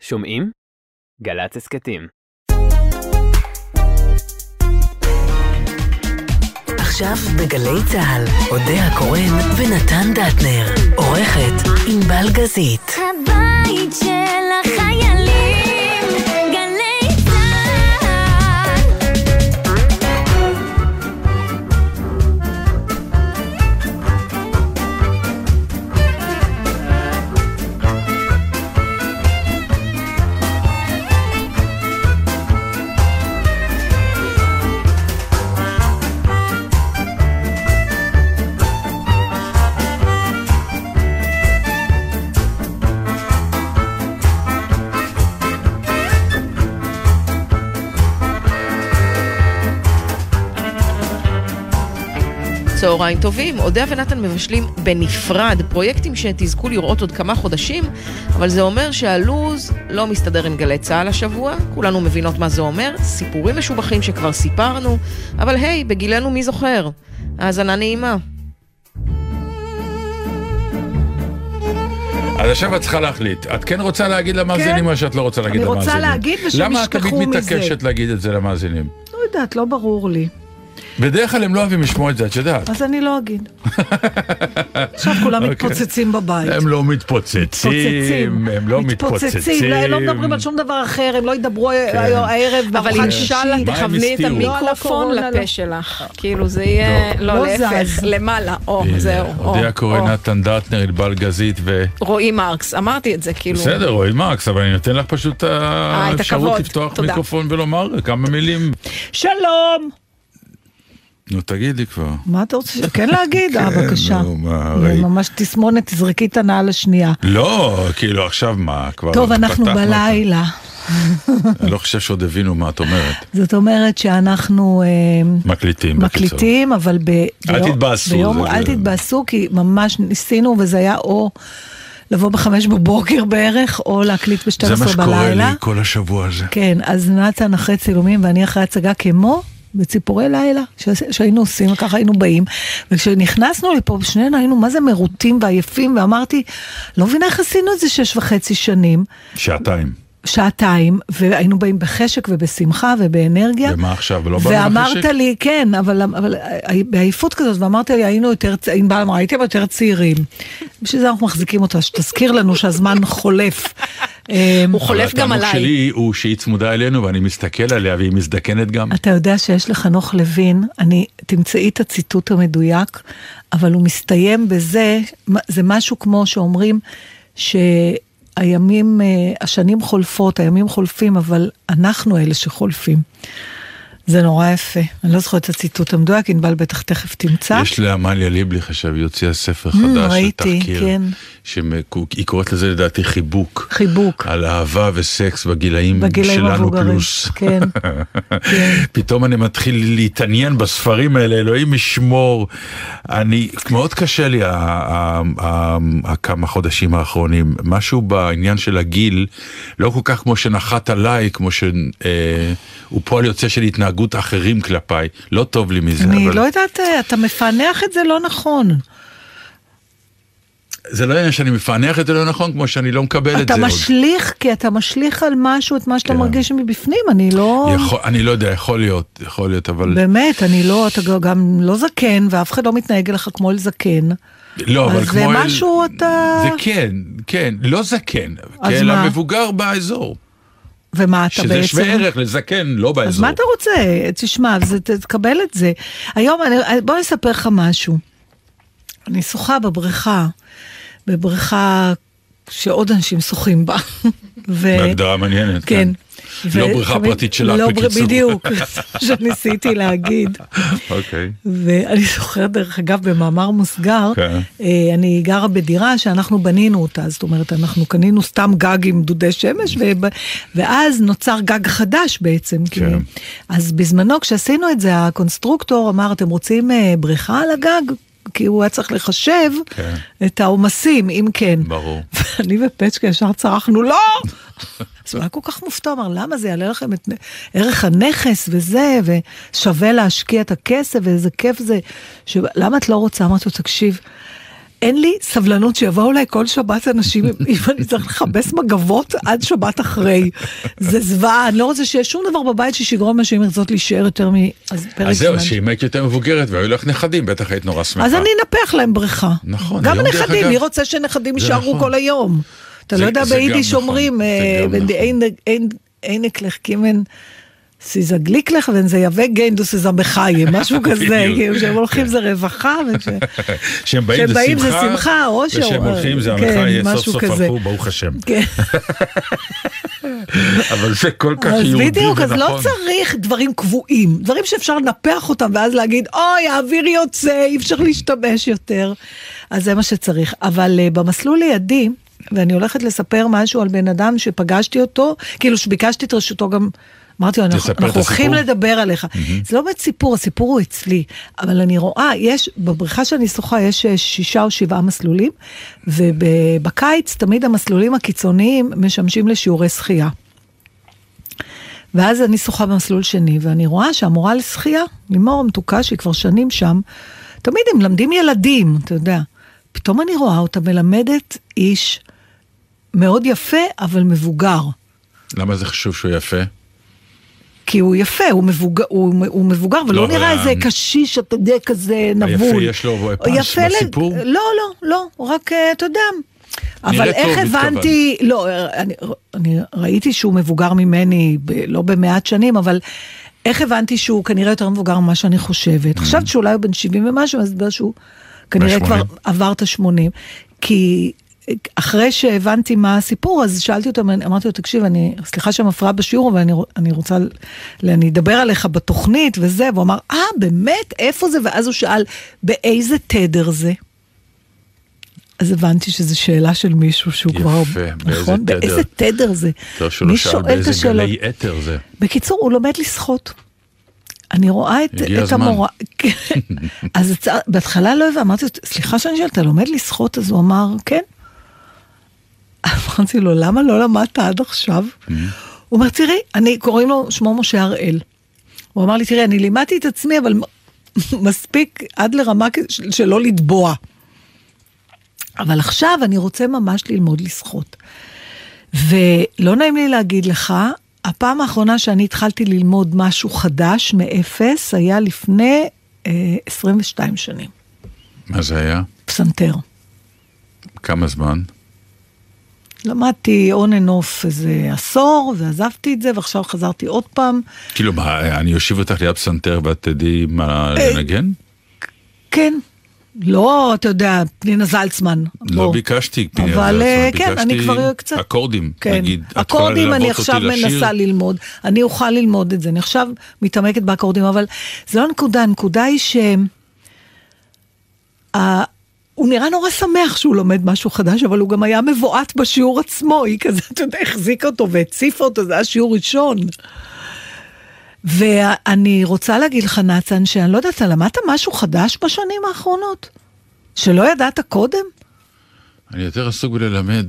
שומעים? גל"צ הסכתים. עכשיו בגלי צה"ל, אודה הקורן ונתן דטנר. עורכת ענבל גזית. הבית של החיילים, צהריים טובים, אודיה ונתן מבשלים בנפרד פרויקטים שתזכו לראות עוד כמה חודשים, אבל זה אומר שהלו"ז לא מסתדר עם גלי צה"ל השבוע, כולנו מבינות מה זה אומר, סיפורים משובחים שכבר סיפרנו, אבל היי, בגילנו מי זוכר? האזנה נעימה. אז עכשיו את צריכה להחליט. את כן רוצה להגיד למאזינים או שאת לא רוצה להגיד אני למאזינים? רוצה להגיד ושהם למה את ישכחו תמיד מזה? מתעקשת להגיד את זה למאזינים? לא יודעת, לא ברור לי. בדרך כלל הם לא אוהבים לשמוע את זה, את יודעת. אז אני לא אגיד. עכשיו כולם אוקיי. מתפוצצים בבית. הם לא מתפוצצים, הם לא מתפוצצים. לא, הם לא מדברים על שום דבר אחר, הם לא ידברו הערב אבל אינשאללה תכווני את הסתירו? לא המיקרופון הקורונה, לפה לא. שלך. כאילו זה יהיה, לא לא. להפך, למעלה, או, זהו, אודיה קורא. נתן דטנר, ענבל גזית ו... רועי מרקס, אמרתי את זה, כאילו. בסדר, רועי מרקס, אבל אני נותן לך פשוט את אה, את האפשרות. לפתוח. מיקרופון ולומר כמה מילים. שלום! נו, תגידי כבר. מה אתה רוצה? כן להגיד? אה, כן, בבקשה. נו, מה, זה הרי- ממש תסמונת, תזרקי את הנעל השנייה. לא, כאילו עכשיו מה, כבר טוב, אנחנו. בלילה. אני לא חושב שעוד הבינו מה את אומרת. זאת אומרת שאנחנו אה, מקליטים. מקליטים, אבל ב... אל תתבאסו, זה- אל תתבאסו, כי ממש ניסינו, וזה היה או לבוא בחמש בבוקר בערך, או להקליט ב-12 זה בלילה. מה שקורה לי כל השבוע הזה. כן, אז נתן אחרי צילומים ואני אחרי הצגה כמו בציפורי לילה, שהיינו עושים, וככה היינו באים. וכשנכנסנו לפה, שנינו היינו מה זה מרוטים ועייפים, ואמרתי, לא מבינה איך עשינו את זה שש וחצי שנים, שעתיים. שעתיים, והיינו באים בחשק ובשמחה ובאנרגיה. ומה עכשיו, לא באנו ואמרת לחשק? לי, כן, אבל, אבל בעייפות כזאת, ואמרת לי, היינו יותר, ענבל אמרה, הייתם יותר צעירים. בשביל זה אנחנו מחזיקים אותה, שתזכיר לנו שהזמן חולף. אמ, הוא חולף גם אבל התענוג עליי. שלי הוא שהיא צמודה אלינו ואני מסתכל עליה והיא מזדקנת גם. אתה יודע שיש לחנוך לוין, אני, תמצאי את הציטוט המדויק, אבל הוא מסתיים בזה, זה משהו כמו שאומרים שהימים, אה, השנים חולפות, הימים חולפים, אבל אנחנו אלה שחולפים. זה נורא יפה. אני לא זוכרת את הציטוט המדויק, ענבל בטח תכף תמצא. יש לעמליה ליבליך עכשיו, היא הוציאה ספר Mm, חדש ראיתי, תחקיר. כן. שהיא קוראת לזה לדעתי חיבוק. חיבוק. על אהבה וסקס בגילאים בגילאים שלנו המבוגרים, פלוס. כן, כן. פתאום אני מתחיל להתעניין בספרים האלה, אלוהים ישמור. אני, מאוד קשה לי הכמה חודשים האחרונים. משהו בעניין של הגיל, לא כל כך כמו שנחת עליי, כמו שהוא פועל יוצא של התנהגות אחרים כלפיי. לא טוב לי מזה, אני אבל לא יודעת, אתה מפענח את זה לא נכון. זה לא עניין שאני מפענח את זה לא נכון, כמו שאני לא מקבל את אתה זה עוד. משליך, כי אתה משליך על משהו את מה שאתה כן. מרגיש מבפנים, אני לא... יכול, אני לא יודע, יכול להיות, יכול להיות, אבל... באמת, אני לא, אתה גם לא זקן, ואף אחד לא מתנהג אליך כמו אל זקן. לא, אבל אז כמו... זה אל- משהו אתה... זה כן, כן, לא זקן, אז אלא מה? מבוגר באזור. ומה אתה שזה בעצם... שווה ערך לזקן, לא באזור. אז מה אתה רוצה? תשמע, זה, תקבל את זה. היום, אני, בוא אני אספר לך משהו. אני שוחה בבריכה, בבריכה שעוד אנשים שוחים בה. ו... בהגדרה מעניינת, כן. כן. לא בריכה ותמיד- פרטית שלך, לא, בקיצור. בדיוק, שניסיתי להגיד. אוקיי. ואני זוכרת, דרך אגב, במאמר מוסגר, כן. אה, אני גרה בדירה שאנחנו בנינו אותה, זאת אומרת, אנחנו קנינו סתם גג עם דודי שמש, וב- ואז נוצר גג חדש בעצם. כי- כן. אז בזמנו, כשעשינו את זה, הקונסטרוקטור אמר, אתם רוצים אה, בריכה על הגג? כי הוא היה צריך לחשב כן. את העומסים, אם כן. ברור. ואני ופצ'קה ישר צרחנו, לא! אז הוא היה כל כך מופתע, אמר, למה זה יעלה לכם את ערך הנכס וזה, ושווה להשקיע את הכסף, ואיזה כיף זה. ש... למה את לא רוצה? אמרתי לו, תקשיב, אין לי סבלנות שיבואו אליי כל שבת אנשים, אם אני צריך לכבס מגבות עד שבת אחרי. זה זוועה, אני לא רוצה שיהיה שום דבר בבית שיגרום לאנשים לרצות להישאר יותר מפרק זמן. אז זהו, שאם היית יותר מבוגרת והיו לך נכדים, בטח היית נורא שמחה. אז אני אנפח להם בריכה. נכון, גם אגב- מי רוצה שנכדים יישארו נכון. כל היום? אתה זה- לא יודע, ביידיש נכון, אומרים, אה, נכון. sie ist glücklich, wenn sie יבוא gehen, du sie בחיים, משהו כזה. כאילו שהם הולכים זה רווחה, כשהם באים זה שמחה, אושר, וכשהם הולכים זה כן, המחאה, סוף סוף. הלכו, ברוך השם. כן. אבל זה כל כך אז יהודי בדיוק, אז לא ונכון. צריך דברים קבועים, דברים שאפשר לנפח אותם ואז להגיד, אוי, האוויר יוצא, אי אפשר להשתמש יותר. אז זה מה שצריך. אבל uh, במסלול לידי, ואני הולכת לספר משהו על בן אדם שפגשתי אותו, כאילו שביקשתי את רשותו גם... אמרתי לו, אנחנו, הולכים. לדבר עליך. זה לא באמת סיפור, הסיפור הוא אצלי. אבל אני רואה, יש, בבריכה שאני שוחה יש אה, שישה או שבעה מסלולים, ובקיץ תמיד המסלולים הקיצוניים משמשים לשיעורי שחייה. ואז אני שוחה במסלול שני, ואני רואה שהמורה לשחייה, לימור המתוקה, שהיא כבר שנים שם, תמיד הם מלמדים ילדים, אתה יודע. פתאום אני רואה אותה מלמדת איש מאוד יפה, אבל מבוגר. למה זה חשוב שהוא יפה? כי הוא יפה, הוא מבוגר, הוא, הוא מבוגר ולא לא, נראה אבל איזה קשיש, אתה יודע, כזה נבול. היפה יש לו ל- בסיפור? לא, לא, לא, הוא רק, אה, אתה יודע. אבל איך טוב, הבנתי, לא, אני, אני ראיתי שהוא מבוגר ממני, ב, לא במעט שנים, אבל איך הבנתי שהוא כנראה יותר מבוגר ממה שאני חושבת? חשבתי שאולי הוא בן 70 ומשהו, אז הסבר שהוא כנראה כבר 80. עבר את ה-80. כי אחרי שהבנתי מה הסיפור, אז שאלתי אותו, אמרתי לו, תקשיב, אני, סליחה שמפריעה בשיעור, אבל אני, אני רוצה, אני אדבר עליך בתוכנית וזה, והוא אמר, אה, באמת? איפה זה? ואז הוא שאל, באיזה תדר זה? אז הבנתי שזו שאלה של מישהו שהוא יפה, כבר... באיזה נכון? תדר? באיזה תדר זה? שהוא לא מי שאל שואל את באיזה השאלות? גלי אתר זה. בקיצור, הוא לומד לשחות. אני רואה את, את. המורה, כן. אז. בהתחלה לא הבנתי, אמרתי סליחה שאני שואלת, אתה לומד לשחות? אז הוא אמר, כן. אמרתי לו, למה לא למדת עד עכשיו? Mm-hmm. הוא אומר, תראי, אני, קוראים לו, שמו משה הראל. הוא אמר לי, תראי, אני לימדתי את עצמי, אבל מספיק עד לרמה של לא לטבוע. אבל עכשיו אני רוצה ממש ללמוד לשחות. ולא נעים לי להגיד לך, הפעם האחרונה שאני התחלתי ללמוד משהו חדש מאפס היה לפני אה, 22 שנים. מה זה היה? פסנתר. כמה זמן? למדתי און אנ אוף איזה עשור, ועזבתי את זה, ועכשיו חזרתי עוד פעם. כאילו מה, אני אושיב אותך ליד פסנתר ואת תדעי מה אה, לנגן? כן. לא, אתה יודע, פנינה זלצמן. לא בוא. ביקשתי, פנינה אבל זלצמן, כן, ביקשתי אני כבר קצת... אקורדים, כן. נגיד. אקורדים אני עכשיו לשיר? מנסה ללמוד. אני אוכל ללמוד את זה, אני עכשיו מתעמקת באקורדים, אבל זה לא הנקודה, הנקודה היא ש... הוא נראה נורא שמח שהוא לומד משהו חדש, אבל הוא גם היה מבועת בשיעור עצמו, היא כזה, אתה יודע, החזיקה אותו והציפה אותו, זה היה שיעור ראשון. ואני רוצה להגיד לך, נתן, שאני לא יודעת, אתה למדת משהו חדש בשנים האחרונות? שלא ידעת קודם? אני יותר עסוק בללמד.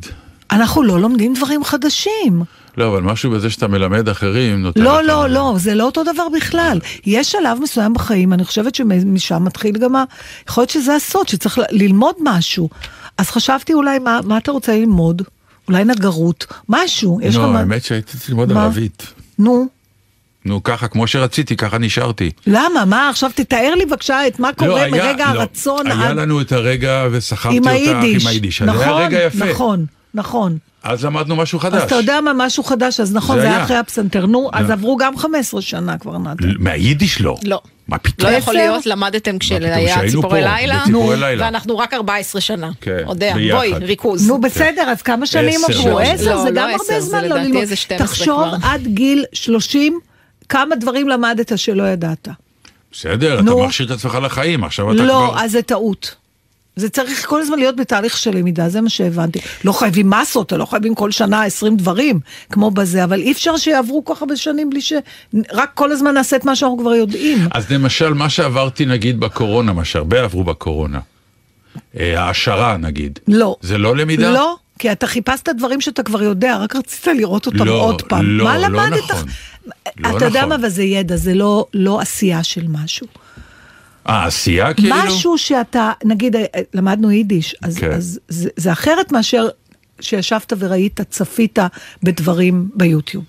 אנחנו לא לומדים דברים חדשים. לא, אבל משהו בזה שאתה מלמד אחרים נותן לא, לך- לא, לא, זה לא אותו דבר בכלל. יש שלב מסוים בחיים, אני חושבת שמשם מתחיל גם ה... יכול להיות שזה הסוד, שצריך ללמוד משהו. אז חשבתי אולי, מה, מה אתה רוצה ללמוד? אולי נגרות, משהו. יש לך נו, מה- האמת שהייתי צריך ללמוד מה? ערבית. נו, נו, ככה, כמו שרציתי, ככה נשארתי. למה? מה? עכשיו תתאר לי בבקשה את מה קורה לא, היה- מרגע לא, הרצון היה עד... לנו את הרגע וסחבתי עם אותך היידיש. עם היידיש. נכון, היה. נכון, נכון. אז למדנו משהו חדש. אז אתה יודע מה, משהו חדש, אז נכון, זה זה היה. אחרי הפסנתר. נו, אז לא. עברו גם 15 שנה כבר, נתן. מהיידיש לא. לא. מה לא פתאום? יכול עשר? להיות, למדתם כשהיה ציפורי לילה. ואנחנו רק 14 שנה. כן, יודע, ביחד. בואי, ריכוז. נו בסדר, אז כמה שנים עברו? לא, עשר, לא, זה לא גם הרבה זה זמן לא לדעתי ללמוד. איזה 12 תחשוב כבר. עד גיל 30, כמה דברים למדת שלא ידעת. בסדר, אתה נו. מכשיר את עצמך לחיים, עכשיו אתה לא, כבר... אז זה טעות. זה צריך כל הזמן להיות בתהליך של למידה, זה מה שהבנתי. לא חייבים מסות, לא חייבים כל שנה 20 דברים, כמו בזה, אבל אי אפשר שיעברו כל כך הרבה שנים בלי ש... רק כל הזמן נעשה את מה שאנחנו כבר יודעים. אז למשל, מה שעברתי נגיד בקורונה, מה שהרבה עברו בקורונה, אה, העשרה נגיד, לא. זה לא למידה? לא, כי אתה חיפשת דברים שאתה כבר יודע, רק רצית לראות אותם לא, עוד פעם. לא, מה לא למדת? נכון. לא אתה יודע נכון. מה, אבל זה ידע, זה לא, לא עשייה של משהו. אה, עשייה כאילו? משהו שאתה, נגיד, אה, אה, למדנו יידיש, אז, כן. אז זה, זה אחרת מאשר שישבת וראית, צפית בדברים ביוטיוב.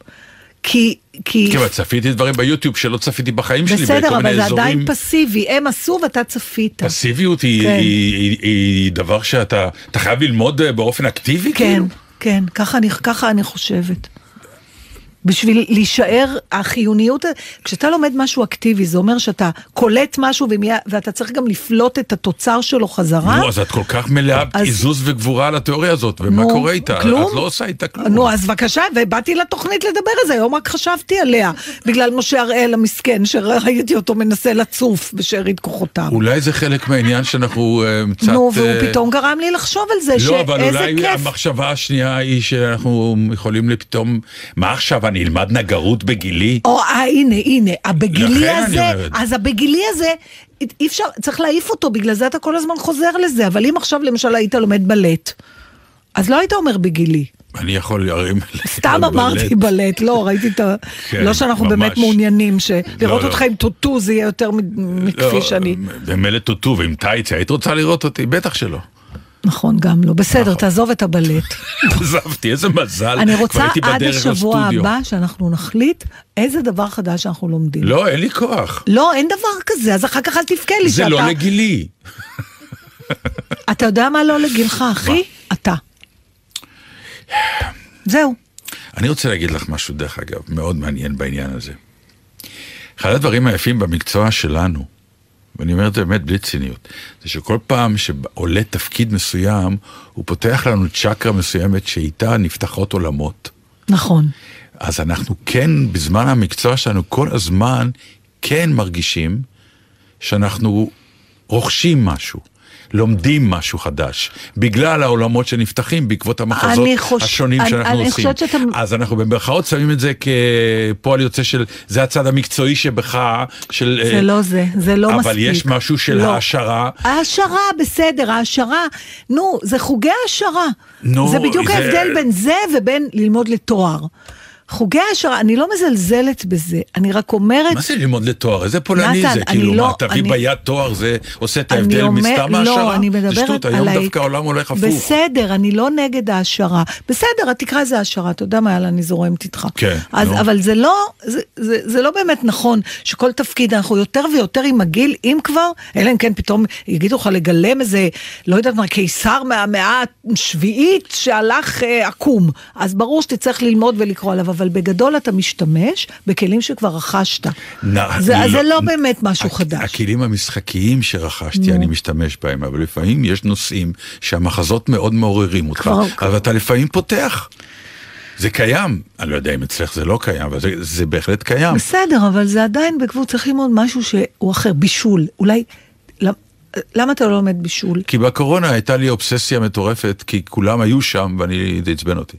כי, כי, כן, אבל צפיתי דברים ביוטיוב שלא צפיתי בחיים שלי, בסדר, בכל אבל מיני זה אזורים. עדיין פסיבי, הם עשו ואתה צפית. פסיביות היא, כן. היא, היא, היא דבר שאתה אתה חייב ללמוד אה, באופן אקטיבי? כן, כאילו? כן, ככה אני, ככה אני חושבת. בשביל להישאר, החיוניות, כשאתה לומד משהו אקטיבי, זה אומר שאתה קולט משהו ומיה- ואתה צריך גם לפלוט את התוצר שלו חזרה. נו, אז את כל כך מלאה אז- עיזוז וגבורה על התיאוריה הזאת, ומה נו, קורה איתה? כלום. את לא עושה איתה כלום. נו, אז בבקשה, ובאתי לתוכנית לדבר על זה, היום רק חשבתי עליה, בגלל משה הראל המסכן, שראיתי אותו מנסה לצוף בשארית כוחותיו. אולי זה חלק מהעניין שאנחנו אה, קצת... נו, והוא אה, פתאום גרם לי לחשוב על זה, לא, אבל שאיזה אולי כיף. המחשבה השנייה היא שאנחנו יכולים פתאום... מה עכשיו, אני אלמד נגרות בגילי? או, אה, הנה, הנה, הבגילי הזה. אז הבגילי הזה, אי אפשר, צריך להעיף אותו, בגלל זה אתה כל הזמן חוזר לזה, אבל אם עכשיו למשל היית לומד בלט, אז לא היית אומר בגילי. אני יכול להרים... סתם אמרתי בלט, לא, ראיתי את ה... כן, לא שאנחנו. באמת מעוניינים, שלראות לא, לא. אותך עם טוטו זה יהיה יותר מ- מכפי שאני... במלט טוטו ועם טייץ, היית רוצה לראות אותי? בטח שלא. נכון, גם לא. בסדר, תעזוב את הבלט. עזבתי, איזה מזל. אני רוצה עד השבוע. הבא שאנחנו נחליט איזה דבר חדש אנחנו לומדים. לא, אין לי כוח. לא, אין דבר כזה, אז אחר כך אל תבכה לי זה שאתה... לא לגילי. אתה יודע מה לא לגילך, אחי? אתה. זהו. אני רוצה להגיד לך משהו, דרך אגב, מאוד מעניין בעניין הזה. אחד הדברים היפים במקצוע שלנו, ואני אומר את זה באמת בלי ציניות, זה שכל פעם שעולה תפקיד מסוים, הוא פותח לנו צ'קרה מסוימת שאיתה נפתחות עולמות. נכון. אז אנחנו כן, בזמן המקצוע שלנו, כל הזמן כן מרגישים שאנחנו רוכשים משהו. לומדים משהו חדש, בגלל העולמות שנפתחים בעקבות המחזות חוש- השונים אני- שאנחנו אני עושים. שאתה- אז אנחנו במרכאות שמים את זה כפועל יוצא של, זה הצד המקצועי שבך, של... זה אה, לא זה, זה לא מספיק. אבל יש משהו של לא. העשרה. העשרה, בסדר, העשרה, נו, זה חוגי העשרה. נו, זה בדיוק זה- ההבדל בין זה ובין ללמוד לתואר. חוגי העשרה, אני לא מזלזלת בזה, אני רק אומרת... מה זה ללמוד לתואר? איזה פולני נתן, זה? אני כאילו, לא- מה, תביא אני- ביד תואר, זה עושה את אני ההבדל אומר- מסתם לא, העשרה? אני זה מדברת שטות, על היום ה- דווקא העולם הולך הפוך. בסדר, אני לא נגד ההשערה. בסדר, תקרא לזה השערה, אתה יודע מה, יאללה, אני זורמת איתך. כן, אז, נו. אבל זה לא, זה, זה, זה לא באמת נכון שכל תפקיד, אנחנו יותר ויותר עם הגיל, אם כבר, אלא אם כן פתאום יגידו לך לגלם איזה, לא יודעת מה, קיסר מהמאה השביעית שהלך אה, עקום. אז ברור שתצטרך ללמוד ולקרוא עליו, אבל בגדול אתה משתמש בכלים שכבר רכשת. נ- זה, אז זה לא- לא באמת משהו הכ- חדש. הכלים המשחקיים שרכשתי. אני משתמש בהם, אבל לפעמים יש נושאים שהמחזות מאוד מעוררים אותך, כבר- אבל אתה לפעמים פותח. זה קיים, אני לא יודע אם אצלך זה לא קיים, אבל זה, זה בהחלט קיים. בסדר, אבל זה עדיין בגבול, צריך ללמוד משהו שהוא אחר, בישול. אולי, למ- למה אתה לא לומד בישול? כי בקורונה הייתה לי אובססיה מטורפת, כי כולם היו שם ואני, זה עצבן אותי.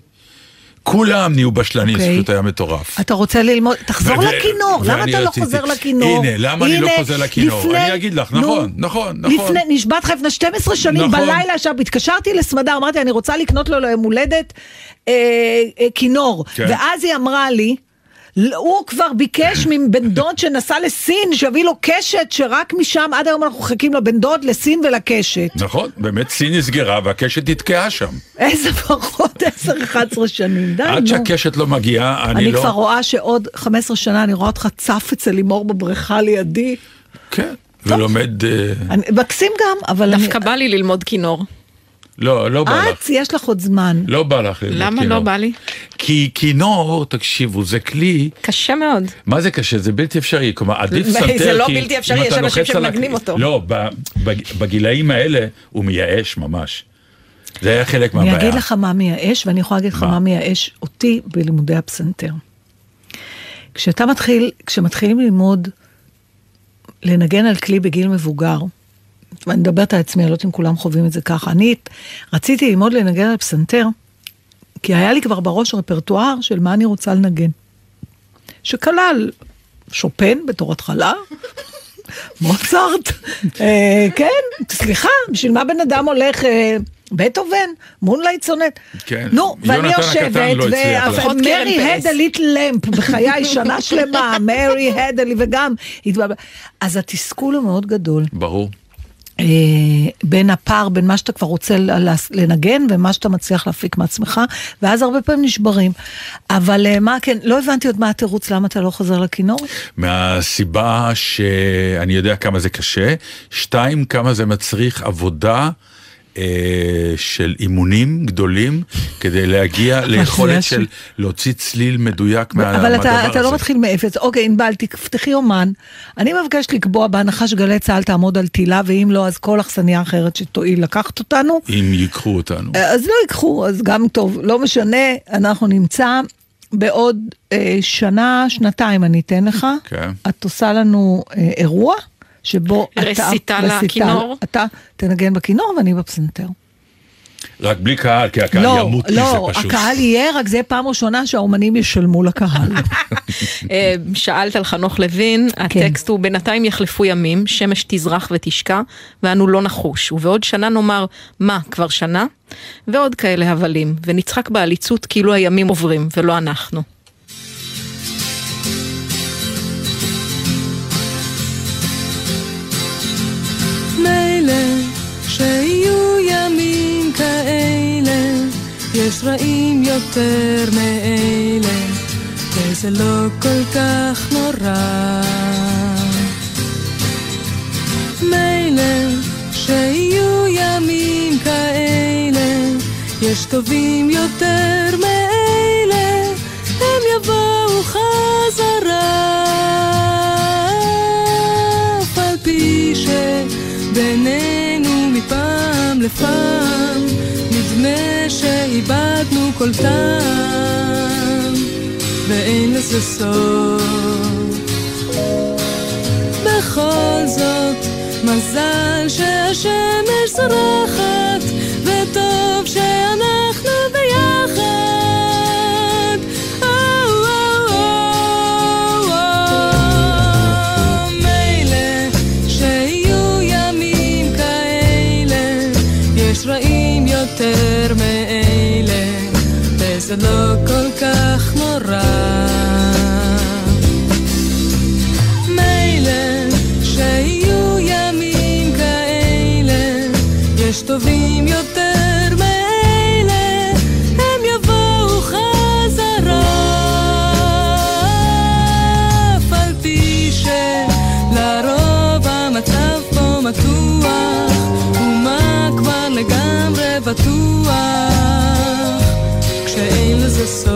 כולם נהיו בשלנים, זה אוקיי. פשוט היה מטורף. אתה רוצה ללמוד, תחזור לכינור, למה אתה לא חוזר לכינור? הנה, למה אני לא חוזר לכינור? אני אגיד לך, נכון, נכון, נכון. לפני, נשבעת לך לפני 12 שנים נכון. בלילה, עכשיו התקשרתי לסמדר, אמרתי, אני רוצה לקנות לו ליום הולדת אה, אה, כינור. כן. ואז היא אמרה לי, "לא, הוא כבר ביקש מבן דוד שנסע לסין, שיביא לו קשת, שרק משם, עד היום אנחנו מחכים לבן דוד, לסין ולקשת. נכון, באמת סין נסגרה והקשת נתקעה שם. איזה פחות 10-11 שנים, די, עד נו. שהקשת לא מגיעה, אני, אני לא... כבר רואה שעוד 15 שנה אני רואה אותך צף אצל לימור בבריכה לידי. כן, ולומד... אה, אני- מקסים גם, אבל אני... דווקא בא לי ללמוד כינור. לא, לא בא לך. את, יש לך עוד זמן. לא בא לך ללמוד למה כינור. לא בא לי? כי כינור, תקשיבו, זה כלי, קשה מאוד. מה זה קשה? זה בלתי אפשרי, כלומר עדיף זה סנטר, לא כי בלתי אפשרי, יש אנשים שמנגנים אותו. לא, בגילאים האלה הוא מייאש ממש. זה היה חלק אני מהבעיה. אגיד לך מה מייאש, ואני יכולה להגיד לך? מה מייאש אותי בלימודי הפסנתר. כשאתה מתחיל, כשמתחילים ללמוד לנגן על כלי בגיל מבוגר, ואני מדברת על עצמי, אני לא יודעת אם כולם חווים את זה ככה, אני רציתי ללמוד לנגן על פסנתר, כי היה לי כבר בראש רפרטואר של מה אני רוצה לנגן. שכלל שופן בתור התחלה, מוצרט, אה, כן, סליחה, בשביל מה בן אדם הולך, אה, בטהובן, מונלייט סונט. כן. נו, ואני יושבת, לא קרן ומרי had a little lamp, בחיי שנה שלמה, מרי had a little, וגם. אז התסכול הוא מאוד גדול. ברור. אה, בין הפער בין מה שאתה כבר רוצה לנגן ומה שאתה מצליח להפיק מעצמך, ואז הרבה פעמים נשברים. אבל אה, מה כן, לא הבנתי עוד מה התירוץ למה אתה לא חוזר לכינור? מהסיבה שאני יודע כמה זה קשה, שתיים, כמה זה מצריך עבודה. אה, של אימונים גדולים כדי להגיע ליכולת של להוציא צליל מדויק מה- אבל מהדבר אתה, אתה לא הזה. מתחיל מאפס. אוקיי, ענבל, תפתחי אומן. אני מבקשת לקבוע בהנחה שגלי צה"ל תעמוד על תילה, ואם לא, אז כל אכסניה אחרת שתואיל לקחת אותנו. אם ייקחו אותנו. אז לא ייקחו, אז גם טוב, לא משנה, אנחנו נמצא בעוד אה, שנה, שנתיים אני אתן לך. כן. את עושה לנו אה, אירוע, שבו אתה... רסיטל הכינור? אתה תנגן בכינור ואני בפסנתר. רק בלי קהל, כי הקהל לא, ימות לא, מזה פשוט. הקהל יהיה, רק זה פעם ראשונה שהאומנים ישלמו לקהל. אה, שאלת על חנוך לוין, הטקסט הוא בינתיים יחלפו ימים, שמש תזרח ותשקע, ואנו לא נחוש. ובעוד שנה נאמר, מה, כבר שנה? ועוד כאלה הבלים, ונצחק בעליצות כאילו הימים עוברים, ולא אנחנו. מילא שיהיו ימים כאלה, יש רעים יותר מאלה, וזה לא כל כך נורא. מילא שיהיו ימים כאלה, יש טובים יותר מאלה, הם יבואו חזרה. שבינינו מפעם לפעם נדמה שאיבדנו כל טעם ואין לזה סוף. בכל זאת, מזל שהשמש זורחת בטוח, כשאין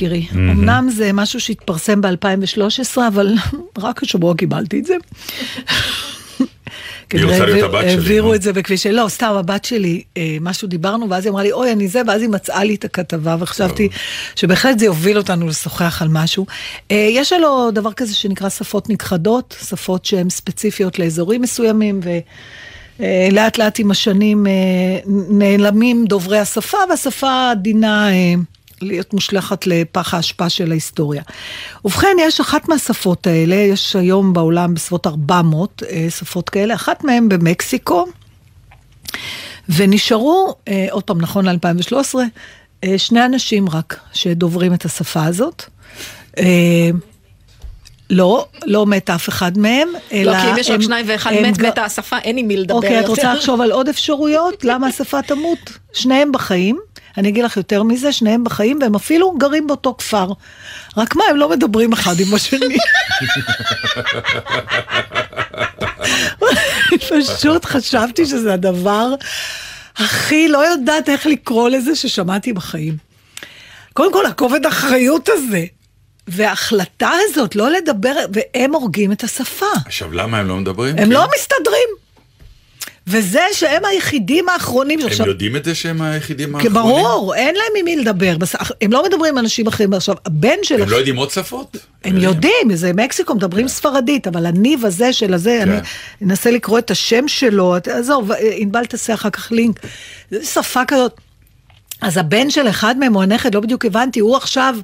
יקירי. אמנם זה משהו שהתפרסם ב-2013, אבל רק השבוע קיבלתי את זה. היא רוצה להיות הבת שלי, העבירו. את זה בכביש, לא, סתם, הבת שלי, אה, משהו דיברנו, ואז היא אמרה לי, אוי, אני זה, ואז היא מצאה לי את הכתבה, וחשבתי שבהחלט זה יוביל אותנו לשוחח על משהו. אה, יש לו דבר כזה שנקרא שפות נכחדות, שפות שהן ספציפיות לאזורים מסוימים, ו... אה, לאט לאט עם השנים נעלמים דוברי השפה, והשפה דינה אה, להיות מושלכת לפח האשפה של ההיסטוריה. ובכן, יש אחת מהשפות האלה, יש היום בעולם בסביבות 400 אה, שפות כאלה, אחת מהן במקסיקו, ונשארו, אה, עוד פעם, נכון ל-2013, אה, שני אנשים רק שדוברים את השפה הזאת. לא, לא מת אף אחד מהם, אלא... לא, כי אם יש רק שניים ואחד מת, ג- מתה השפה, אין עם מי לדבר אוקיי, את יותר. רוצה לחשוב על עוד אפשרויות? למה השפה תמות? שניהם בחיים, אני אגיד לך יותר מזה, שניהם בחיים, והם אפילו גרים באותו כפר. רק מה, הם לא מדברים אחד עם השני. פשוט חשבתי שזה הדבר הכי לא יודעת איך לקרוא לזה ששמעתי בחיים. קודם כל, הכובד אחריות הזה, וההחלטה הזאת לא לדבר, והם הורגים את השפה. עכשיו, למה הם לא מדברים? הם כי לא מסתדרים. וזה שהם היחידים האחרונים הם. יודעים את זה שהם היחידים האחרונים? ברור, אין להם עם מי לדבר. הם לא מדברים עם אנשים אחרים. עכשיו, הבן של... הם לא יודעים עוד שפות? הם יודעים, זה מקסיקו, מדברים ספרדית, אבל הניב הזה של הזה, כן. אני אנסה לקרוא את השם שלו, עזוב, ענבל תעשה אחר כך לינק. שפה כזאת. אז הבן של אחד מהם, או הנכד, לא בדיוק הבנתי, הוא עכשיו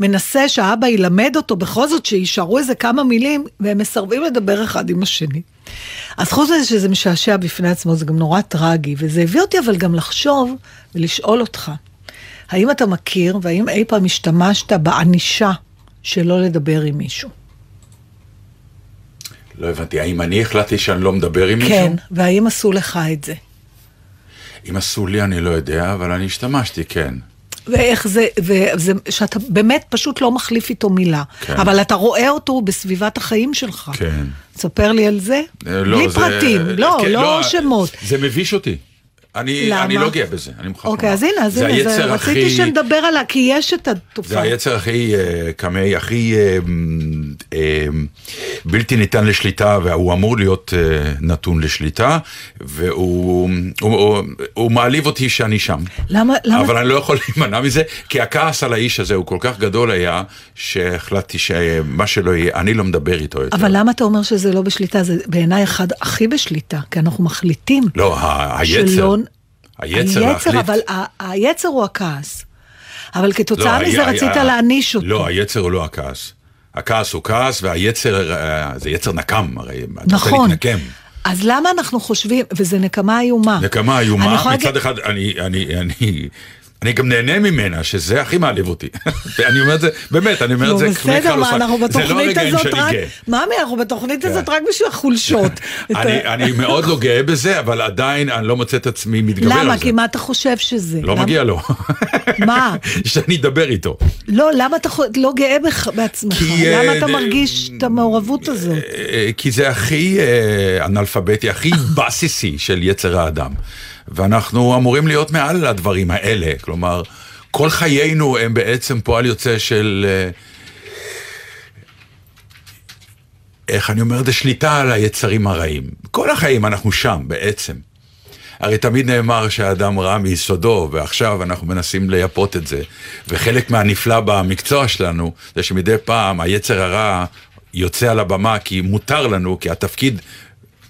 מנסה שהאבא ילמד אותו בכל זאת שיישארו איזה כמה מילים, והם מסרבים לדבר אחד עם השני. אז חוץ מזה שזה משעשע בפני עצמו, זה גם נורא טרגי, וזה הביא אותי אבל גם לחשוב ולשאול אותך, האם אתה מכיר והאם אי פעם השתמשת בענישה שלא לדבר עם מישהו? לא הבנתי, האם אני החלטתי שאני לא מדבר עם מישהו? כן, והאם עשו לך את זה? אם עשו לי אני לא יודע, אבל אני השתמשתי, כן. ואיך זה, וזה, שאתה באמת פשוט לא מחליף איתו מילה. כן. אבל אתה רואה אותו בסביבת החיים שלך. כן. תספר לי על זה. אה, לא, בלי זה- פרטים, לא, כן, לא שמות. זה מביש אותי. אני, למה? אני לא גאה בזה, אני מוכרח אוקיי, אז לומר. הנה, אז זה הנה, זה- רציתי הכי- שנדבר עליה, כי יש את זה התופעה. היצר הכי אה, קמאי, הכי אה, אה, בלתי ניתן לשליטה, והוא אמור להיות אה, נתון לשליטה, והוא הוא, הוא, הוא מעליב אותי שאני שם. למה, למה, אבל אני לא יכול להימנע מזה, כי הכעס על האיש הזה הוא כל כך גדול היה, שהחלטתי שמה שלא יהיה, אני לא מדבר איתו יותר. אבל למה אתה אומר שזה לא בשליטה? זה בעיניי אחד הכי בשליטה, כי אנחנו מחליטים. לא, היצר, שלא- היצר היצר, להחליט. אבל ה- היצר הוא הכעס. אבל לא, כתוצאה מזה היה- רצית היה- להעניש אותו. לא, היצר הוא לא הכעס. הכעס הוא כעס, והיצר, אה, זה יצר נקם, הרי אתה רוצה נכון. להתנקם. אז למה אנחנו חושבים, וזה נקמה איומה. נקמה איומה, מצד אחד, אני, אני, אני, אני גם נהנה ממנה, שזה הכי מעליב אותי. ואני אומר את זה, באמת, אני אומר את נו, זה בסדר, מה, אנחנו זה לא בתוכנית הזאת רק... גאה. ממי, אנחנו בתוכנית כן. הזאת רק בשביל החולשות. אני, אני מאוד לא גאה בזה, אבל עדיין אני לא מוצא את עצמי מתגבר על זה. למה? כי מה אתה חושב שזה? לא מגיע לו. מה? שאני אדבר איתו. לא, למה אתה לא גאה בעצמך? כי, למה אה, אתה אה, מרגיש את המעורבות הזאת? אה, כי זה הכי אה, אנאלפביתי, הכי בסיסי של יצר האדם. ואנחנו אמורים להיות מעל הדברים האלה, כלומר, כל חיינו הם בעצם פועל יוצא של... אה, איך אני אומר זה? שליטה על היצרים הרעים. כל החיים אנחנו שם בעצם. הרי תמיד נאמר שהאדם רע מיסודו, ועכשיו אנחנו מנסים לייפות את זה. וחלק מהנפלא במקצוע שלנו, זה שמדי פעם היצר הרע יוצא על הבמה כי מותר לנו, כי התפקיד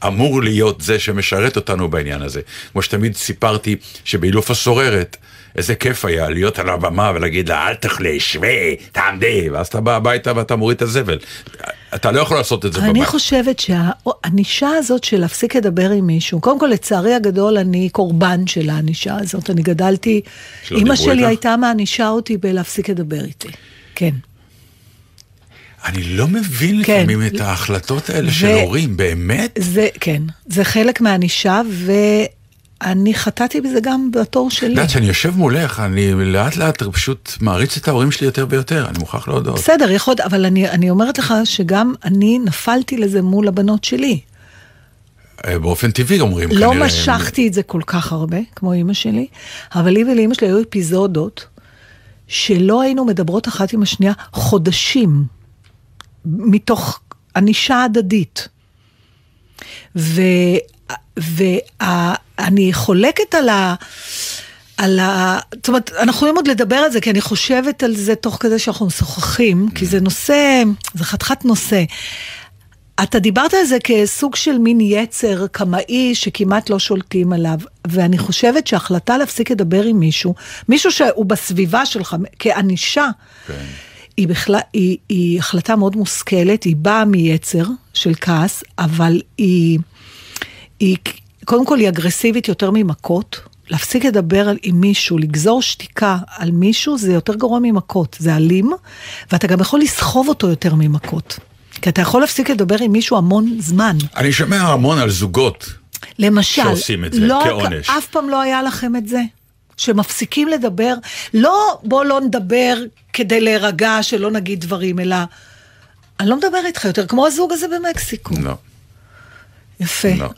אמור להיות זה שמשרת אותנו בעניין הזה. כמו שתמיד סיפרתי שבאילוף הסוררת, איזה כיף היה להיות על הבמה ולהגיד לה, אל תאכלי, שווה, תעמדי, ואז אתה בא הביתה ואתה מוריד את הזבל. אתה לא יכול לעשות את זה אני בבית. חושבת שהענישה הזאת של להפסיק לדבר עם מישהו, קודם כל לצערי הגדול אני קורבן של הענישה הזאת, אני גדלתי, אימא שלי איתך? הייתה מענישה אותי בלהפסיק לדבר איתי, כן. אני לא מבין כן. לפעמים את ההחלטות האלה ו- של הורים, באמת? זה, כן, זה חלק מהענישה, ואני חטאתי בזה גם בתור שלי. את יודעת, כשאני יושב מולך, אני לאט לאט פשוט מעריץ את ההורים שלי יותר ויותר, אני מוכרח להודות. בסדר, יכול, אבל אני, אני אומרת לך שגם אני נפלתי לזה מול הבנות שלי. אה, באופן טבעי אומרים לא כנראה. משכתי את זה כל כך הרבה, כמו אימא שלי, אבל לי ולאימא שלי היו אפיזודות שלא היינו מדברות אחת עם השנייה חודשים, מתוך ענישה הדדית. ואני חולקת על ה... על ה... זאת אומרת, אנחנו יכולים עוד לדבר על זה, כי אני חושבת על זה תוך כדי שאנחנו משוחחים, כי זה נושא, זה חתיכת נושא. אתה דיברת על זה כסוג של מין יצר קמאי שכמעט לא שולטים עליו, ואני חושבת שההחלטה להפסיק לדבר עם מישהו, מישהו שהוא בסביבה שלך, כענישה, כן. היא, בכלל, היא, היא החלטה מאוד מושכלת, היא באה מיצר של כעס, אבל היא, היא, קודם כל היא אגרסיבית יותר ממכות. להפסיק לדבר על, עם מישהו, לגזור שתיקה על מישהו, זה יותר גרוע ממכות, זה אלים, ואתה גם יכול לסחוב אותו יותר ממכות. כי אתה יכול להפסיק לדבר עם מישהו המון זמן. אני שומע המון על זוגות. למשל, שעושים את זה לא, כעונש. אף פעם לא היה לכם את זה? שמפסיקים לדבר, לא בוא לא נדבר כדי להירגע, שלא נגיד דברים, אלא אני לא מדבר איתך יותר, כמו הזוג הזה במקסיקו. לא, יפה. לא.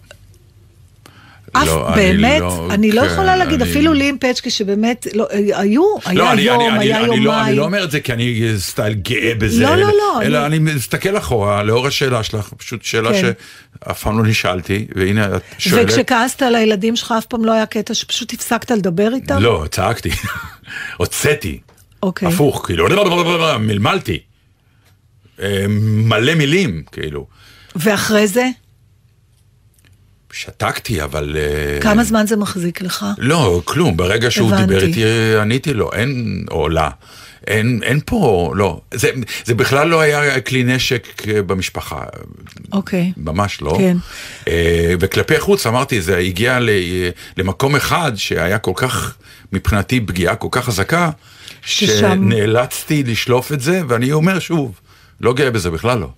אף, לא, אני באמת, לא- אני לא כן, יכולה להגיד, אני- אפילו לי עם פצ'קי שבאמת, לא, היו, היה לא, אני, יום, אני, היה אני, אני, לא, אני יומיים. לא אומר את זה כי אני סטייל גאה בזה. לא, לא, לא, אלא אני- אני מסתכל אחורה לאור השאלה שלך, פשוט שאלה כן. שאף פעם לא נשאלתי, והנה את שואלת. וכשכעסת על הילדים שלך, אף פעם לא היה קטע שפשוט הפסקת לדבר איתם? לא, צעקתי, הוצאתי, אוקיי. הפוך, כאילו, מלמלתי. אה, מלא מילים, כאילו. ואחרי זה, שתקתי, אבל... אה, כמה זמן זה מחזיק לך? לא, כלום, ברגע שהוא הבנתי. דיבר איתי, עניתי לו, אין, או לה, אין, אין פה, לא, זה, זה בכלל לא היה כלי נשק במשפחה, אוקיי. ממש לא. כן. אה, וכלפי חוץ, אמרתי, זה הגיע ל, למקום אחד שהיה כל כך, מבחינתי, פגיעה כל כך חזקה, ששם- שנאלצתי לשלוף את זה, ואני אומר שוב, לא גאה בזה בכלל לא.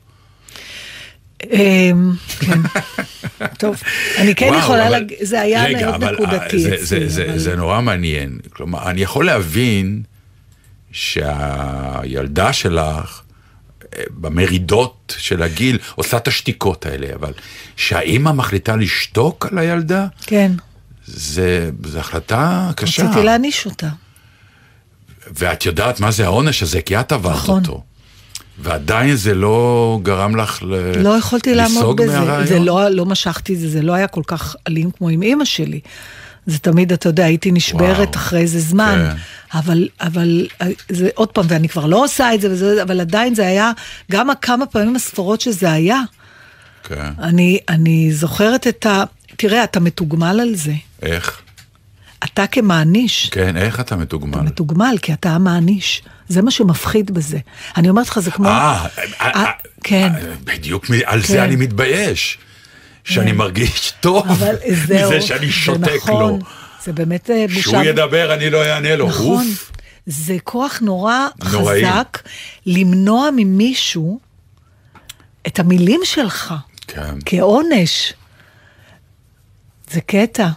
אמ, כן. טוב, אני כן יכולה זה היה מאוד נקודתי אה, זה, אצלי. זה, זה, אבל- זה נורא מעניין. כלומר, אני יכול להבין שהילדה שלך, אה, במרידות של הגיל, עושה את השתיקות האלה, אבל שהאימא מחליטה לשתוק על הילדה, כן, זה, זה החלטה קשה. רציתי להעניש אותה. ואת יודעת מה זה העונש הזה, כי את עברת נכון. אותו. ועדיין זה לא גרם לך ל... לא יכולתי לעמוד בזה. מהרעיון? זה לא, לא משכתי את זה, זה לא היה כל כך אלים כמו עם אימא שלי. זה תמיד, אתה יודע, הייתי נשברת וואו. אחרי איזה זמן. כן. אבל, אבל, זה עוד פעם, ואני כבר לא עושה את זה, וזה, אבל עדיין זה היה, גם הכמה פעמים הספורות שזה היה, כן. אני, אני זוכרת את ה... תראה, אתה מתוגמל על זה. איך? אתה כמעניש, כן, איך אתה מתוגמל? אתה מתוגמל, כי אתה המעניש. זה מה שמפחיד בזה. אני אומרת לך, זה כמו... אה, אה, אה, כן. אה, בדיוק מ- על כן. זה אני מתבייש. שאני מרגיש טוב מזה שאני זה שותק נכון, לו. זה באמת בושה. שהוא ידבר, אני לא אענה לו. נכון. זה כוח נורא נוראי. חזק למנוע ממישהו את המילים שלך כן. כעונש. זה קטע.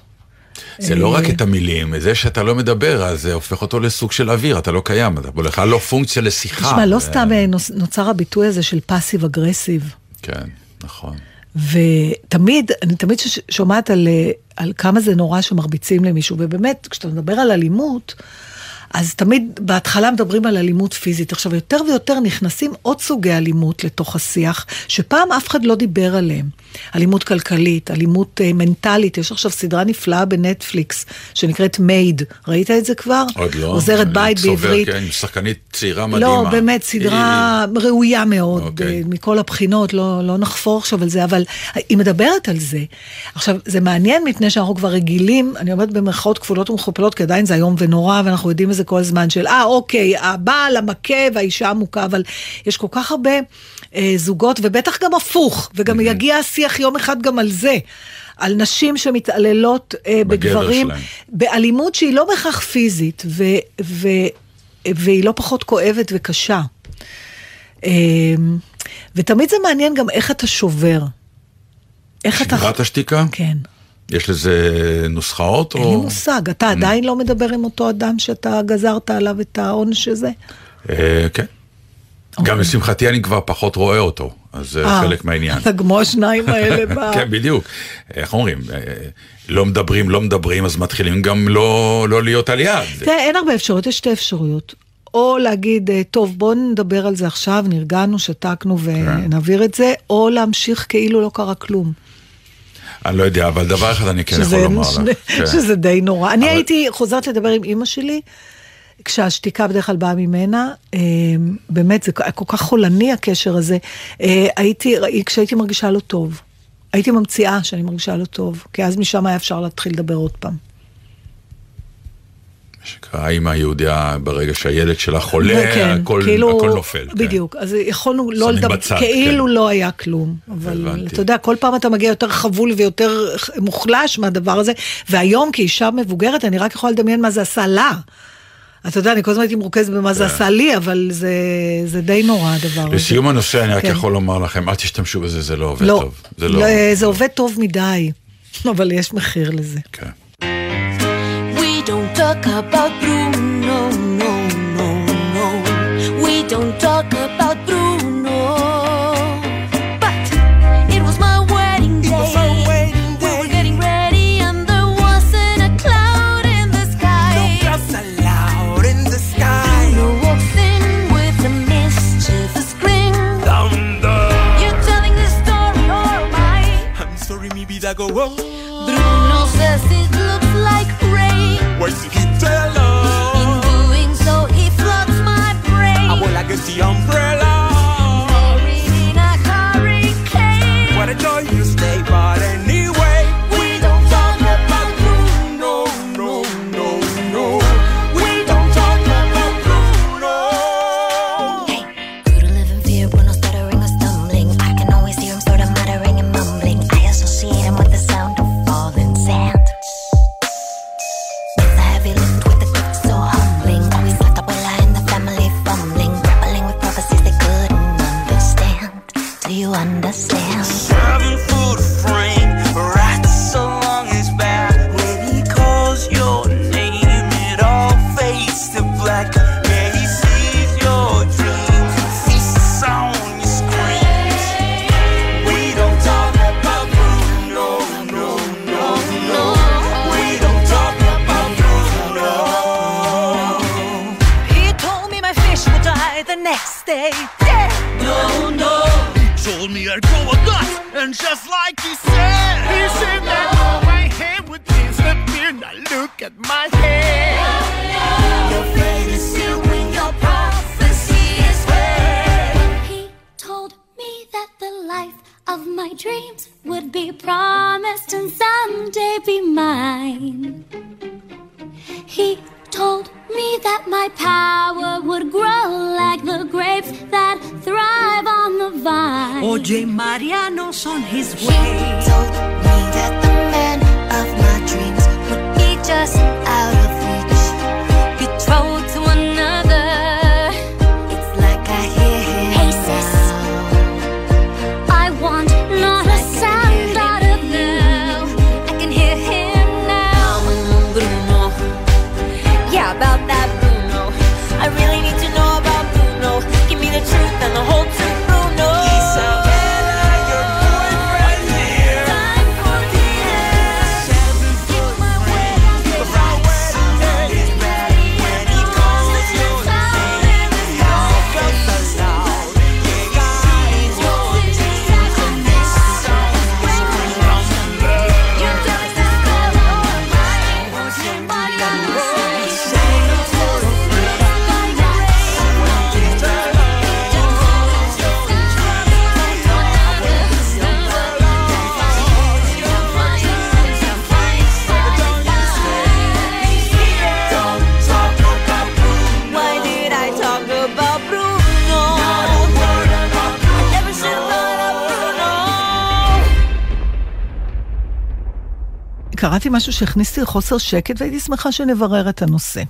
זה לא רק אה, את המילים, זה שאתה לא מדבר, אז זה הופך אותו לסוג של אוויר, אתה לא קיים, אתה בכלל לא פונקציה לשיחה. תשמע, לא סתם אה, נוצר הביטוי הזה של פאסיב אגרסיב. כן, נכון. ותמיד, אני תמיד שומעת על, אה, על כמה זה נורא שמרביצים למישהו, ובאמת, כשאתה מדבר על אלימות, אז תמיד בהתחלה מדברים על אלימות פיזית. עכשיו, יותר ויותר נכנסים עוד סוגי אלימות לתוך השיח, שפעם אף אחד לא דיבר עליהם. אלימות כלכלית, אלימות אה, מנטלית, יש עכשיו סדרה נפלאה בנטפליקס, שנקראת מייד. ראית את זה כבר? עוד לא. עוזרת בית צובר, בעברית. כן, שחקנית צעירה מדהימה. לא, באמת, סדרה ראויה מאוד, אוקיי. אה, מכל הבחינות, לא, לא נחפור עכשיו על זה, אבל היא מדברת על זה. עכשיו, זה מעניין מפני שאנחנו כבר רגילים, אני אומרת במרכאות כפולות ומכופלות, כי עדיין זה איום ונורא, ואנחנו יודעים את זה כל הזמן, של אה, אוקיי, הבעל המכה והאישה המוכה, אבל יש כל כך הרבה אה, זוגות, ובטח גם הפוך, וגם יגיע השיח יום אחד גם על זה. על נשים שמתעללות אה, בגבר בגברים, שלהם. באלימות שהיא לא בהכרח פיזית, ו, ו, והיא לא פחות כואבת וקשה. אמ, ותמיד זה מעניין גם איך אתה שובר. איך אתה... שבירת השתיקה? כן. יש לזה נוסחאות? אין לי או... מושג. אתה עדיין לא מדבר עם אותו אדם שאתה גזרת עליו את העונש הזה? אה, כן. גם לשמחתי אני כבר פחות רואה אותו, אז זה אוקיי. אה, חלק מהעניין. אתה כמו השניים האלה ב... כן, בדיוק. איך אומרים? אה, לא מדברים, לא מדברים, אז מתחילים גם לא לא להיות על יד. תראה, אין הרבה אפשרויות, יש שתי אפשרויות. או להגיד, אה, טוב, בואו נדבר על זה עכשיו, נרגענו, שתקנו ונעביר את זה, או להמשיך כאילו לא קרה כלום. אני לא יודע, אבל דבר אחד אני כן יכול לומר לך. כן. שזה די נורא. אני הייתי חוזרת לדבר עם אימא שלי, כשהשתיקה בדרך כלל באה ממנה, אה, באמת, זה כל כך חולני הקשר הזה. אה, הייתי, כשהייתי מרגישה לא טוב, הייתי ממציאה שאני מרגישה לא טוב, כי אז משם היה אפשר להתחיל לדבר עוד פעם. שקרה האמא היהודיה, ברגע שהילד שלה חולה, כן, הכל כאילו- הכל נופל. כן. בדיוק, אז יכולנו לא לדבר, בצד, כאילו כן. לא היה כלום. אבל הבנתי. אתה יודע, כל פעם אתה מגיע יותר חבול ויותר מוחלש מהדבר הזה, והיום כאישה מבוגרת, אני רק יכולה לדמיין מה זה עשה לה. אתה יודע, אני כל הזמן הייתי מרוכזת במה זה כן. עשה לי, אבל זה, זה די נורא הדבר הזה. לסיום הנושא, אני רק כן. יכול לומר לכם, אל תשתמשו בזה, זה לא עובד לא, טוב. זה לא... לא, זה עובד טוב מדי, אבל יש מחיר לזה. כן. Don't talk about Bruno, no, no, no. Mariano's on his way. He told me that my power would grow like the grapes that thrive on the vine. Ode Mariano's on his way. He told me that the man just out קראתי משהו שהכניס אותי לחוסר שקט והייתי שמחה שנברר את הנושא.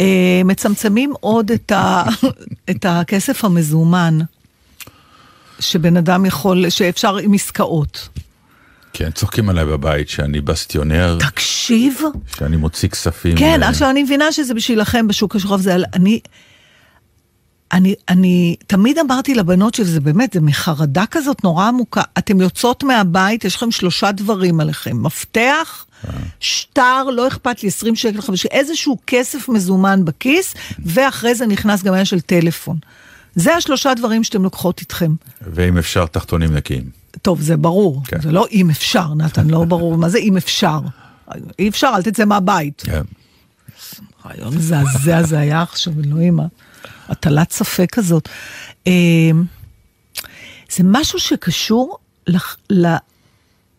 אה, מצמצמים עוד את, ה, את הכסף המזומן שבן אדם יכול, שאפשר עם עסקאות. כן, צוחקים עליי בבית שאני בסטיונר, תקשיב, שאני מוציא כספים. כן, אה, עכשיו אני מבינה שזה בשבילכם בשוק השחור, זה על... אני... אני, אני תמיד אמרתי לבנות שזה באמת, זה מחרדה כזאת נורא עמוקה. אתן יוצאות מהבית, יש לכם שלושה דברים עליכם. מפתח, שטר, לא אכפת לי, 20 שקל, 50, איזשהו כסף מזומן בכיס, ואחרי זה נכנס גם העניין של טלפון. זה השלושה דברים שאתם לוקחות איתכם. ואם אפשר, תחתונים נקיים. טוב, זה ברור. כן. זה לא אם אפשר, נתן, לא ברור. מה זה אם אפשר? אי אפשר, אל תצא מהבית. כן. רעיון מזעזע זה היה עכשיו, אלוהים, הטלת ספק כזאת. אה, זה משהו שקשור לח- ל-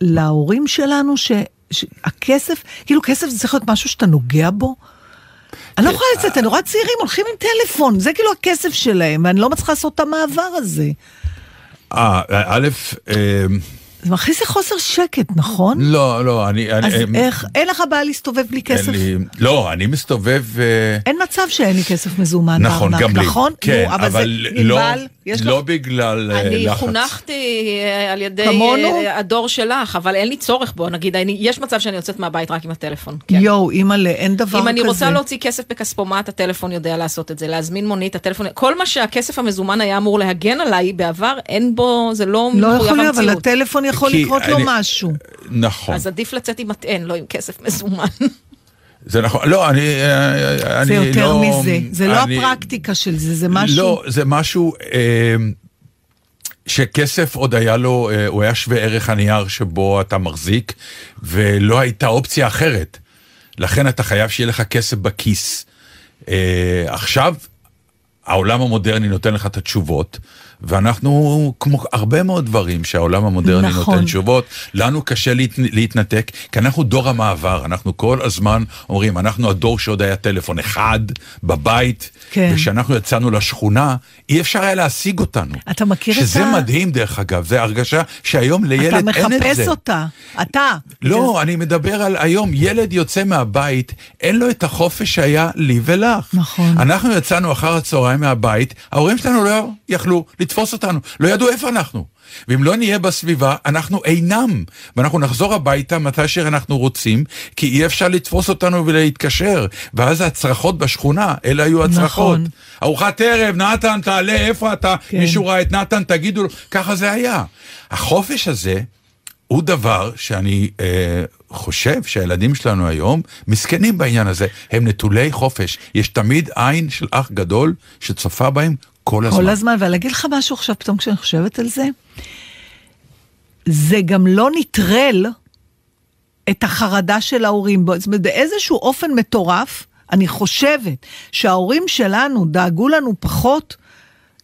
להורים שלנו, ש- שהכסף, כאילו כסף זה צריך להיות משהו שאתה נוגע בו. אני לא יכולה לצאת, רואה צעירים הולכים עם טלפון, זה כאילו הכסף שלהם, ואני לא מצליחה לעשות את המעבר הזה. אה, א', אה, זה מכניס לי חוסר שקט, נכון? לא, לא, אני... אני- אז אה, איך, אין לך בעיה להסתובב בלי כסף? לי- לא, אני מסתובב... אה, אין מצב שאין לי כסף מזומן נכון, בארנק, גם לי. נכון? כן, נו, אבל, זה לא, ענבל, יש לא לך... בגלל אה, אני לחץ. חונכתי אה, על ידי כמונו? הדור שלך, אבל אין לי צורך בו, נגיד, אני- יש מצב שאני יוצאת מהבית רק עם הטלפון. כן. יואו, אימא'לה, אין דבר כזה. אם אני רוצה להוציא כסף בכספומט, הטלפון יודע לעשות את זה, להזמין מונית, הטלפון, כל מה שהכסף המזומן היה אמור להגן עליי בעבר, אין בו, זה לא לא מחויב אבל המציאות. יכול כי לקרות לו אני- משהו. נכון, אז עדיף לצאת עם מטען, לא עם כסף מזומן. זה נכון. לא, אני... אה, זה אני יותר לא- מזה, זה לא אני- הפרקטיקה של זה, זה משהו... לא, זה משהו אה, שכסף עוד היה לו, אה, הוא היה שווה ערך הנייר שבו אתה מחזיק, ולא הייתה אופציה אחרת. לכן אתה חייב שיהיה לך כסף בכיס. אה, עכשיו, העולם המודרני נותן לך את התשובות, ואנחנו, כמו הרבה מאוד דברים שהעולם המודרני נכון. נותן תשובות, לנו קשה להת, להתנתק, כי אנחנו דור המעבר, אנחנו כל הזמן אומרים, אנחנו הדור שעוד היה טלפון אחד בבית, כן. וכשאנחנו יצאנו לשכונה, אי אפשר היה להשיג אותנו. אתה מכיר את שזה ה- מדהים דרך אגב, זה הרגשה שהיום לילד אתה אין את זה. מחפש אותה, אתה. לא, אני מדבר על היום, ילד יוצא מהבית, אין לו את החופש שהיה לי ולך. נכון. אנחנו יצאנו אחר הצהריים מהבית, ההורים שלנו לא יכלו לתפוס אותנו, לא ידעו איפה אנחנו. ואם לא נהיה בסביבה, אנחנו אינם. ואנחנו נחזור הביתה מתי שאנחנו רוצים, כי אי אפשר לתפוס אותנו ולהתקשר. ואז הצרחות בשכונה, אלה היו הצרחות. נכון. ארוחת ערב, נתן, תעלה, איפה אתה? כן. מישהו ראה את נתן, תגידו לו. ככה זה היה. החופש הזה, הוא דבר שאני אה, חושב שהילדים שלנו היום מסכנים בעניין הזה, הם נטולי חופש. יש תמיד עין של אח גדול שצופה בהם כל הזמן. כל הזמן, ואני אגיד לך משהו עכשיו, פתאום כשאני חושבת על זה, זה גם לא נטרל את החרדה של ההורים. זאת אומרת, באיזשהו אופן מטורף, אני חושבת שההורים שלנו דאגו לנו פחות.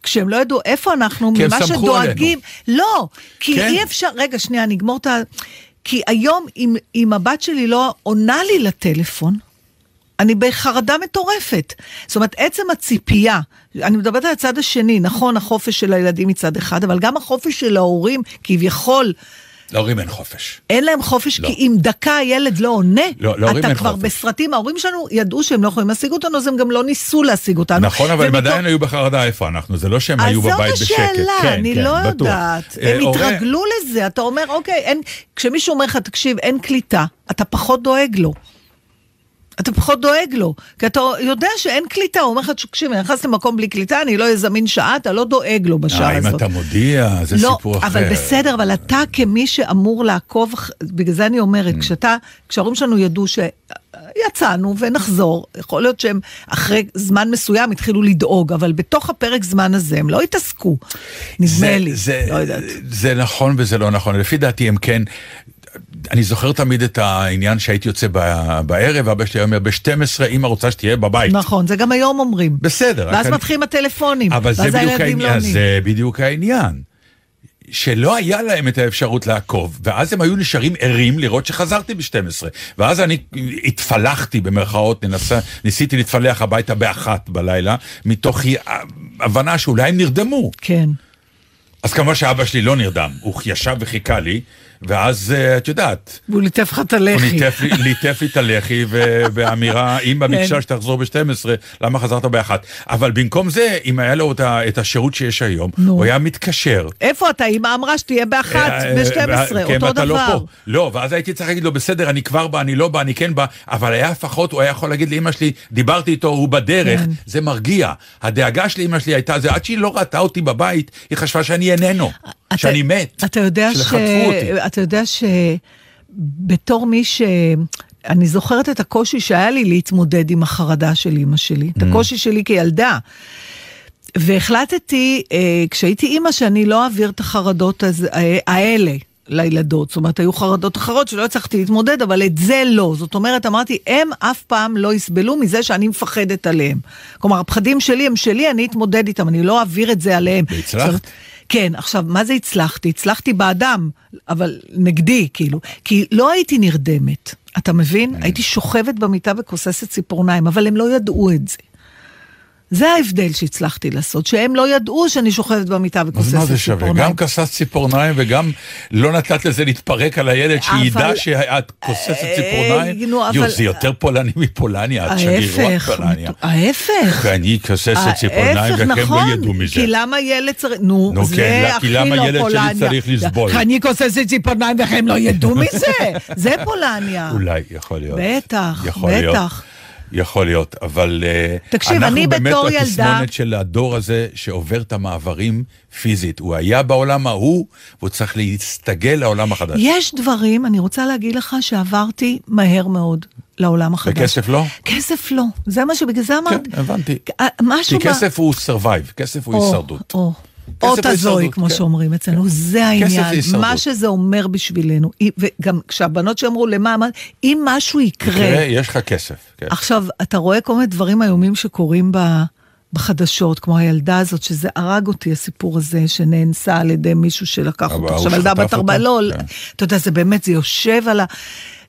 כשהם לא ידעו איפה אנחנו, ממה שדואגים. לא, כי כן. אי אפשר, רגע, שנייה, אני אגמור את ה... כי היום, אם, אם הבת שלי לא עונה לי לטלפון, אני בחרדה מטורפת. זאת אומרת, עצם הציפייה, אני מדברת על הצד השני, נכון, החופש של הילדים מצד אחד, אבל גם החופש של ההורים, כביכול, להורים אין חופש. אין להם חופש, לא. כי אם דקה הילד לא עונה, לא, להורים אתה כבר חופש. בסרטים, ההורים שלנו ידעו שהם לא יכולים להשיג אותנו, אז הם גם לא ניסו להשיג אותנו. נכון, אבל הם ומתוך- עדיין היו בחרדה איפה אנחנו, זה לא שהם היו בבית אז זאת בשקט. השאלה, כן, אני כן, לא בטוח. יודעת. אה, הם הורה- התרגלו לזה, אתה אומר, אוקיי, אין, כשמישהו אומר לך, תקשיב, אין קליטה, אתה פחות דואג לו. אתה פחות דואג לו, כי אתה יודע שאין קליטה, הוא אומר לך, תקשיב, אני נכנס למקום בלי קליטה, אני לא אזמין שעה, אתה לא דואג לו בשעה אה, אם הזאת. אתה מודיע, זה לא, סיפור אחר. אבל בסדר, אבל אתה כמי שאמור לעקוב, בגלל זה אני Mm. אומרת, כשאתה, כשההורים שלנו ידעו שיצאנו ונחזור, יכול להיות שהם אחרי זמן מסוים התחילו לדאוג, אבל בתוך הפרק זמן הזה הם לא התעסקו, נדמה זה, לי, זה, לא יודעת. זה נכון וזה לא נכון, לפי דעתי הם כן. אני זוכר תמיד את העניין שהייתי יוצא ב- בערב, אבא שלי היה אומר, ב-12 אמא רוצה שתהיה בבית. נכון, זה גם היום אומרים. בסדר. ואז מתחילים הטלפונים, אבל זה ואז הילדים לא עונים. זה בדיוק העניין. שלא היה להם את האפשרות לעקוב, ואז הם היו נשארים ערים לראות שחזרתי ב-12. ואז אני התפלחתי במרכאות, ננסה, ניסיתי להתפלח הביתה באחת בלילה, מתוך הבנה שאולי הם נרדמו. כן. אז כמובן שאבא שלי לא נרדם, הוא ישב וחיכה לי, ואז אה, את יודעת, והוא ליטף לך את הוא הלחי. ליטף לי- ליטף לי את הלחי, ובאמירה, אמא ביקשה שתחזור ב-12, למה חזרת באחת? אבל במקום זה, אם היה לו את ה- את השירות שיש היום, נו. הוא היה מתקשר. איפה אתה? אמא אמרה שתהיה באחת, אה, ב-12, אה, כן, אותו ואתה לא דבר. פה. לא, ואז הייתי צריך להגיד לו, בסדר, אני כבר בא, אני לא בא, אני כן בא, אבל היה לפחות, הוא היה יכול להגיד לאמא שלי, דיברתי איתו, הוא בדרך, כן. זה מרגיע. הדאגה של אמא שלי הייתה, זה עד שהיא לא ראתה אותי בבית, היא חשבה שאני איננו, אתה- שאני מת, אתה יודע ש... שחטפו אותי. אתה יודע שבתור מי ש... אני זוכרת את הקושי שהיה לי להתמודד עם החרדה של אימא שלי, Mm. את הקושי שלי כילדה. והחלטתי, אה, כשהייתי אימא, שאני לא אעביר את החרדות הז- אה, האלה לילדות. זאת אומרת, היו חרדות אחרות שלא הצלחתי להתמודד, אבל את זה לא. זאת אומרת, אמרתי, הם אף פעם לא יסבלו מזה שאני מפחדת עליהם. כלומר, הפחדים שלי הם שלי, אני אתמודד איתם, אני לא אעביר את זה עליהם. והצלחת? כן, עכשיו, מה זה הצלחתי? הצלחתי באדם, אבל נגדי, כאילו. כי לא הייתי נרדמת, אתה מבין? הייתי שוכבת במיטה וכוססת ציפורניים, אבל הם לא ידעו את זה. זה ההבדל שהצלחתי לעשות, שהם לא ידעו שאני שוכבת במיטה אז וכוססת מה ציפורניים. זה שווה? גם כססת ציפורניים וגם לא נתת לזה להתפרק על הילד, שידע אבל- שאת כוססת אה, ציפורניים? נו, יו, אבל- זה יותר פולני מפולניה, את שגרירת ההפך, פולניה. ההפך. אני כוססת ציפורניים וכם נכון, לא ידעו מזה. כי למה ילד צריך, נו, נו, זה כן, הכי כי למה לא ילד שלי פולניה. צריך לסבול? כי אני כוססת ציפורניים וכם לא ידעו מזה, זה פולניה. אולי, יכול להיות. בטח. בטח. יכול להיות, אבל אה, תקשיב, אנחנו באמת ילדה- התסמונת של הדור הזה שעובר את המעברים פיזית. הוא היה בעולם ההוא, והוא צריך להסתגל לעולם החדש. יש דברים, אני רוצה להגיד לך, שעברתי מהר מאוד לעולם החדש. וכסף לא? כסף לא, זה מה שבגלל זה אמרתי. כן, הבנתי. אה, כי כסף הוא survive, כסף הוא הישרדות. או. כסף או הוא תזוי, הישרדות, כמו כן. שאומרים אצלנו, זה זה העניין. מה שזה אומר בשבילנו. וגם כשהבנות שאמרו למה, אם משהו יקרה, יקרה, יש לך כסף. כן. עכשיו, אתה רואה כל מיני דברים איומים שקורים ב... בחדשות, כמו הילדה הזאת, שזה הרג אותי, הסיפור הזה, שנאנסה על ידי מישהו שלקח אותו. עכשיו, ילדה בת ארבע? לא, כן. אתה יודע, זה באמת, זה יושב על ה...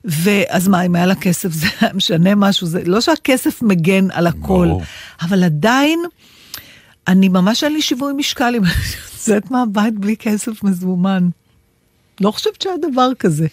ואז מה, אם היה לה כסף, זה משנה משהו, זה לא שהכסף מגן על הכל, ברור. אבל עדיין, אני ממש אין לי שיווי משקל אם אני יוצאת מהבית בלי כסף מזומן. לא חושבת שהיה דבר כזה.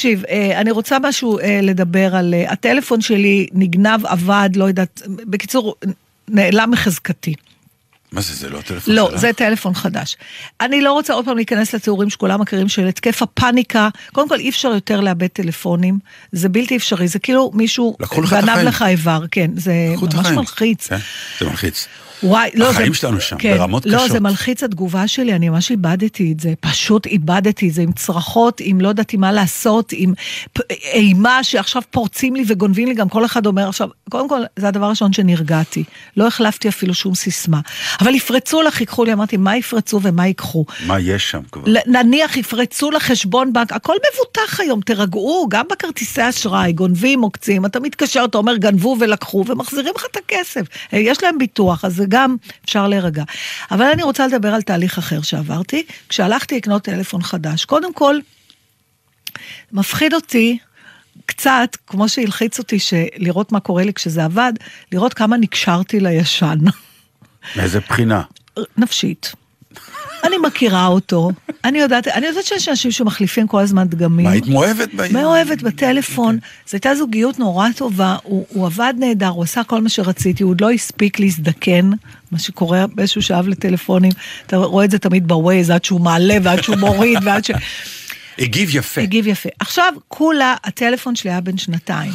תקשיב, אה, אני רוצה משהו אה, לדבר על... אה, הטלפון שלי נגנב, עבד, לא יודעת, בקיצור, נעלם מחזקתי. מה זה, זה לא הטלפון לא, שלך? זה טלפון חדש. אני לא רוצה עוד פעם להיכנס לתיאורים שכולם מכירים של התקף הפאניקה. קודם כל, אי אפשר יותר לאבד טלפונים, זה בלתי אפשרי, זה כאילו מישהו גנב. לך איבר, כן, זה ממש. מלחיץ. כן, זה מלחיץ. וואי, לא, החיים זה, שלנו שם, כן, ברמות לא, קשות. זה מלחיץ התגובה שלי, אני ממש איבדתי את זה, פשוט איבדתי את זה, עם צרחות, עם לא ידעתי מה לעשות, עם אימה שעכשיו פורצים לי וגונבים לי, גם כל אחד אומר עכשיו, קודם כל, זה הדבר הראשון שנרגעתי, לא החלפתי אפילו שום סיסמה. אבל יפרצו לך, ייקחו לי, אמרתי, מה יפרצו ומה ייקחו? מה יש שם כבר? נניח יפרצו לחשבון בנק, הכל מבוטח היום, תירגעו, גם בכרטיסי אשראי, גונבים, עוקצים, אתה מתקשר, אתה אומר גנבו ולקחו, ומחזירים לך את הכסף. אה, יש להם ביטוח, אז זה גם אפשר להירגע. אבל אני רוצה לדבר על תהליך אחר שעברתי, כשהלכתי לקנות טלפון חדש. קודם כל, מפחיד אותי קצת, כמו שהלחיץ אותי, לראות מה קורה לי כשזה עבד, לראות כמה נקשרתי לישן. מאיזה בחינה? נפשית. אני מכירה אותו, אני יודעת, אני יודעת שיש אנשים שמחליפים כל הזמן דגמים. מה, היית מאוהבת בעניין? מאוהבת בטלפון, זו הייתה זוגיות נורא טובה, הוא, הוא עבד נהדר, הוא עשה כל מה שרציתי, הוא עוד לא הספיק להזדקן, מה שקורה באיזשהו שלב לטלפונים, אתה רואה את זה תמיד בווייז, עד שהוא מעלה ועד שהוא מוריד ועד ש... הגיב יפה. הגיב יפה. עכשיו, כולה, הטלפון שלי היה בן שנתיים.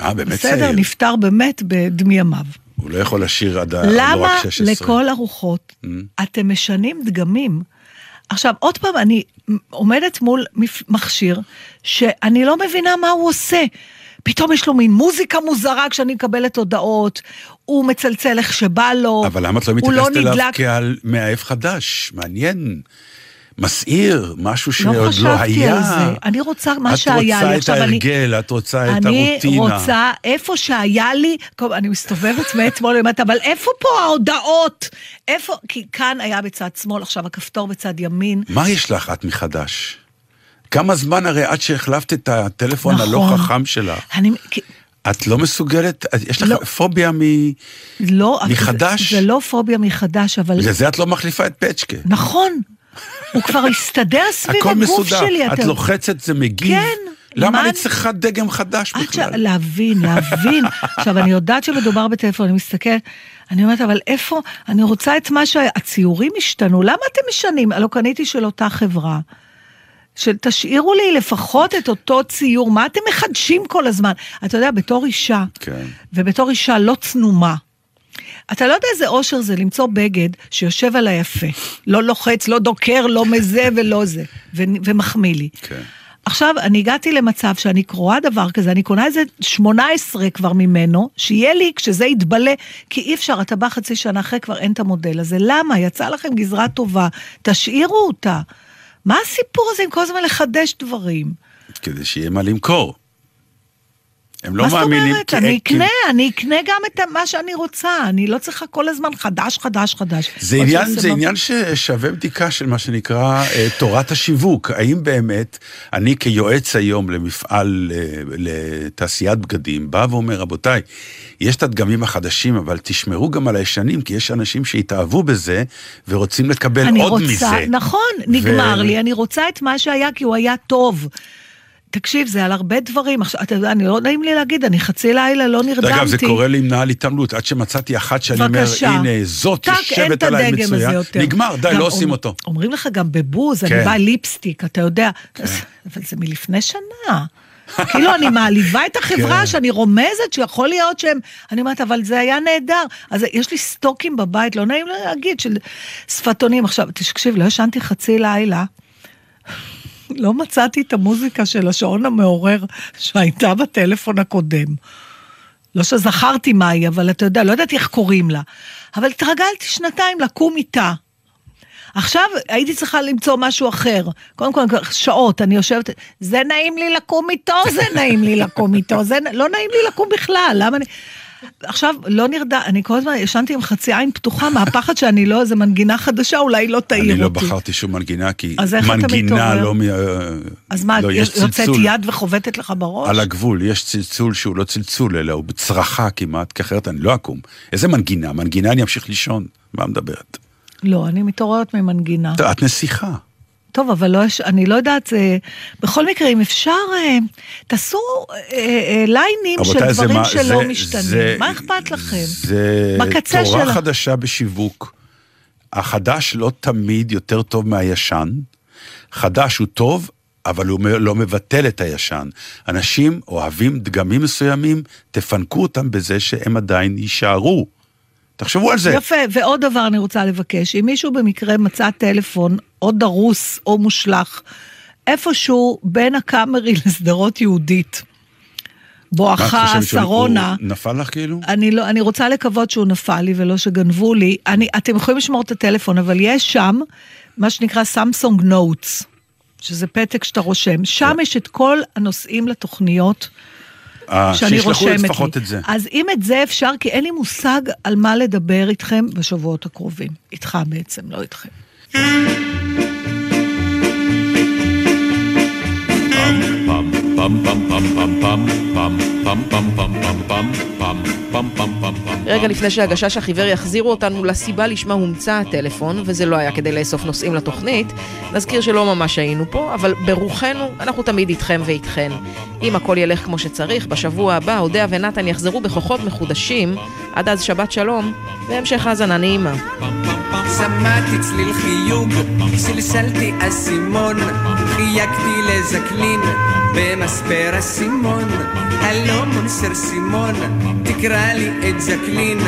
אה, באמת בסדר, צעיר. נפטר באמת בדמי ימיו. הוא לא יכול לשיר עד ה... לא למה רק 16. לכל הרוחות אתם משנים דגמים? עכשיו, עוד פעם, אני עומדת מול מכשיר שאני לא מבינה מה הוא עושה. פתאום יש לו מין מוזיקה מוזרה כשאני מקבלת הודעות, הוא מצלצל איך שבא לו, אבל למה את לא הוא לא מתייחסת אליו נדלק. כעל מאהב חדש? מעניין. מסעיר, משהו שעוד לא לא חשבתי היה. על זה, אני רוצה מה שהיה לי. את רוצה את עכשיו, אני- ההרגל, את רוצה את אני הרוטינה. רוצה, איפה שהיה לי, כל- אני מסתובבת מאתמול למטה, אבל איפה פה ההודעות? איפה, כי כאן היה בצד שמאל, עכשיו הכפתור בצד ימין. מה יש לך את מחדש? כמה זמן הרי עד שהחלפת את הטלפון נכון. הלא חכם שלך? אני, את לא מסוגלת, יש לך לא. פוביה מ... לא, מחדש? זה, זה לא פוביה מחדש, אבל... בגלל זה את לא מחליפה את פצ'קה. נכון, הוא כבר הסתדר סביב הכל הגוף מסודר. שלי. את אתה- לוחצת, זה מגיב. כן. למה מה אני צריכה דגם חדש. בכלל? להבין, להבין. עכשיו, אני יודעת שמדובר בטלפון, אני מסתכלת, אני אומרת, אבל איפה, אני רוצה את מה שה... הציורים השתנו, למה אתם משנים? הלא קניתי של אותה חברה. של תשאירו לי לפחות את אותו ציור, מה אתם מחדשים כל הזמן? אתה יודע, בתור אישה, כן. ובתור אישה לא צנומה, אתה לא יודע איזה אושר זה למצוא בגד שיושב על היפה. לא לוחץ, לא דוקר, לא מזה ולא זה, ו- ומחמיא לי. כן. עכשיו, אני הגעתי למצב שאני קרואה דבר כזה, אני קונה איזה 18 כבר ממנו, שיהיה לי כשזה יתבלה, כי אי אפשר, אתה בא חצי שנה אחרי, כבר אין את המודל הזה. למה? יצא לכם גזרה טובה, תשאירו אותה. מה הסיפור הזה עם כל הזמן לחדש דברים? כדי שיהיה מה למכור. הם לא מה זאת מאמינים... אומרת? אני כי- אקנה, אני אקנה גם את מה שאני רוצה, אני לא צריכה כל הזמן חדש, חדש, חדש. זה עניין, זה לא- עניין ששווה בדיקה של מה שנקרא אה, תורת השיווק. האם באמת אני כיועץ היום למפעל, אה, לתעשיית בגדים, בא ואומר, רבותיי, יש את הדגמים החדשים, אבל תשמרו גם על הישנים, כי יש אנשים שהתאהבו בזה ורוצים לקבל עוד רוצה, מזה. נכון, נגמר ו- לי, אני רוצה את מה שהיה כי הוא היה טוב. תקשיב, זה על הרבה דברים. עכשיו, אתה יודע, אני לא נעים לי להגיד, אני חצי לילה לא נרדמתי. אגב, זה קורה לי עם נעל התעמלות, עד שמצאתי אחת שאני אומר. הנה, זאת יושבת עליי. יותר. נגמר, די, לא עושים אותו. אומרים לך גם בבוז, אני כן. באה ליפסטיק, אתה יודע. אבל זה מלפני שנה. כאילו, אני מעליבה את החברה כן. שאני רומזת שיכול להיות שהם... אני אומרת, אבל זה היה נהדר. אז יש לי סטוקים בבית, לא נעים לי להגיד, של שפתונים. עכשיו, תקשיב, לא ישנתי חצי לילה. לא מצאתי את המוזיקה של השעון המעורר שהייתה בטלפון הקודם. לא שזכרתי מהי, אבל אתה יודע, לא ידעתי איך קוראים לה. אבל התרגלתי שנתיים לקום איתה. עכשיו הייתי צריכה למצוא משהו אחר. קודם כל, שעות, אני יושבת, זה נעים לי לקום איתו, זה נעים לי לקום איתו, זה לא נעים לי לקום בכלל, למה אני... עכשיו, לא נרדם, אני כל הזמן ישנתי עם חצי עין פתוחה מהפחד שאני לא, איזה מנגינה חדשה, אולי לא תעיר אותי. אני לא בחרתי שום מנגינה, כי מנגינה? לא... מ- אז מה, לא, יש יוצאת. יד וחובטת לך בראש? על הגבול, יש צלצול שהוא לא צלצול, אלא הוא בצרחה כמעט, כי אחרת אני לא אקום. איזה מנגינה? מנגינה אני אמשיך לישון. מה מדברת? לא, אני מתעוררת ממנגינה. את נסיכה. טוב, אבל לא, אני לא יודעת, זה... בכל מקרה, אם אפשר, אה, תעשו אה, אה, ליינים של דברים שלא זה- משתנים. זה- מה אכפת לכם? זה בקצה תורה שלה. חדשה בשיווק. החדש לא תמיד יותר טוב מהישן. חדש הוא טוב, אבל הוא לא מבטל את הישן. אנשים אוהבים דגמים מסוימים, תפנקו אותם בזה שהם עדיין יישארו. תחשבו על זה. יפה, ועוד דבר אני רוצה לבקש, אם מישהו במקרה מצא טלפון או דרוס או מושלך, איפשהו בין הקאמרי לשדרות יהודית, בואכה שרונה, הוא נפל לך כאילו? אני, לא, אני רוצה לקוות שהוא נפל לי ולא שגנבו לי. אני, אתם יכולים לשמור את הטלפון, אבל יש שם מה שנקרא סמסונג נוטס, שזה פתק שאתה רושם. שם יש את כל הנושאים לתוכניות אה, שאני רושמת לי. לפחות את זה. אז אם את זה אפשר, כי אין לי מושג על מה לדבר איתכם בשבועות הקרובים. איתך בעצם, לא איתכם. רגע לפני שהגשש החיוור יחזירו אותנו לסיבה לשמה הומצא הטלפון, וזה לא היה כדי לאסוף נושאים לתוכנית, נזכיר שלא ממש היינו פה, אבל ברוחנו אנחנו תמיד איתכם ואיתכן. אם הכל ילך כמו שצריך, בשבוע הבא אודיה ונתן יחזרו בכוחות מחודשים, עד אז שבת שלום, והמשך האזנה נעימה. שמעתי צליל חיוג, סלסלתי אסימון, חייגתי לז'קלין, במספר אסימון. הלו מונסר סימון, תקרא לי את ז'קלין.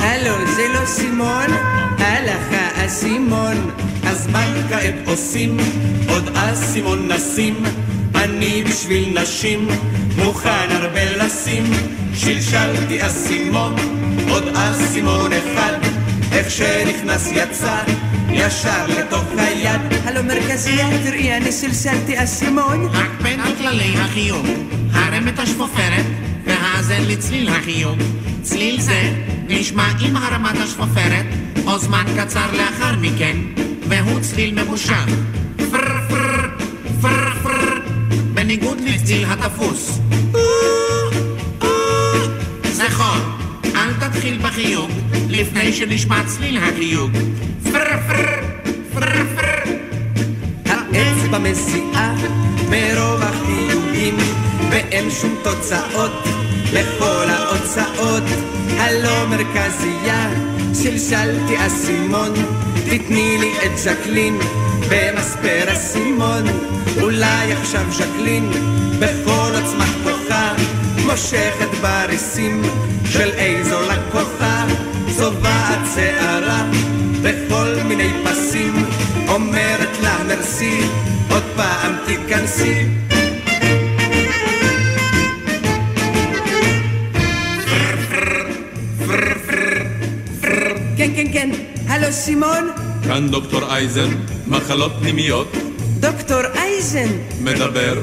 הלו זה לא סימון, הלך האסימון. אז מה כעת עושים? עוד אסימון נשים, אני בשביל נשים מוכן הרבה לשים. שלשלתי אסימון, עוד אסימון אחד, איך שנכנס יצא, ישר לתוך היד. הלו מרכזייה, תראי, אני סלסלתי אסימון. רק בין כללי החיוג, הרם את השפופרת והאזן לצליל החיוג. צליל זה נשמע עם הרמת השפופרת, או זמן קצר לאחר מכן, והוא צליל ממושך. פר פר פר פר, בניגוד לצליל התפוס. זכור, אל תתחיל בחיוג לפני שנשמע צליל החיוג. פר פר פר פר. האצבע מזיעה מרוב החיוגים ואין שום תוצאות לכל ההוצאות הלא מרכזייה שלשלתי אסימון. תתני לי את ז'קלין במספר אסימון. אולי עכשיו ז'קלין בכל עוצמת כוחה מושכת בריסים של איזו לקוחה צובעת שערה בכל מיני פסים אומרת לה מרסי עוד פעם תיכנסי כן כן כן הלו סימון כאן דוקטור אייזן, מחלות פנימיות, דוקטור אייזן מדבר.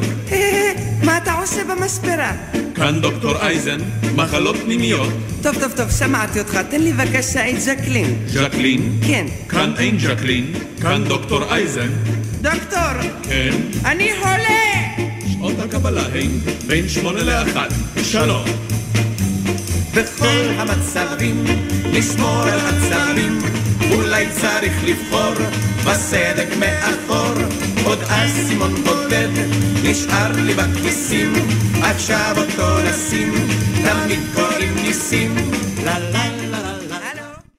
מה אתה עושה במספרה? כאן דוקטור אייזן, מחלות פנימיות. טוב, טוב, טוב, שמעתי אותך. תן לי בבקשה את ז'קלין. ז'קלין? כן. כאן אין ז'קלין, כאן דוקטור אייזן. דוקטור, כן? אני חולה! שעות הקבלה הן בין שמונה לאחת. שלום. בכל המצבים, לשמור על עצבים, אולי צריך לבחור בסדק מאחור. עוד אסימון בודד נשאר לי בכיסים, עכשיו אותו נשים, תמיד קוראים ניסים. לה לה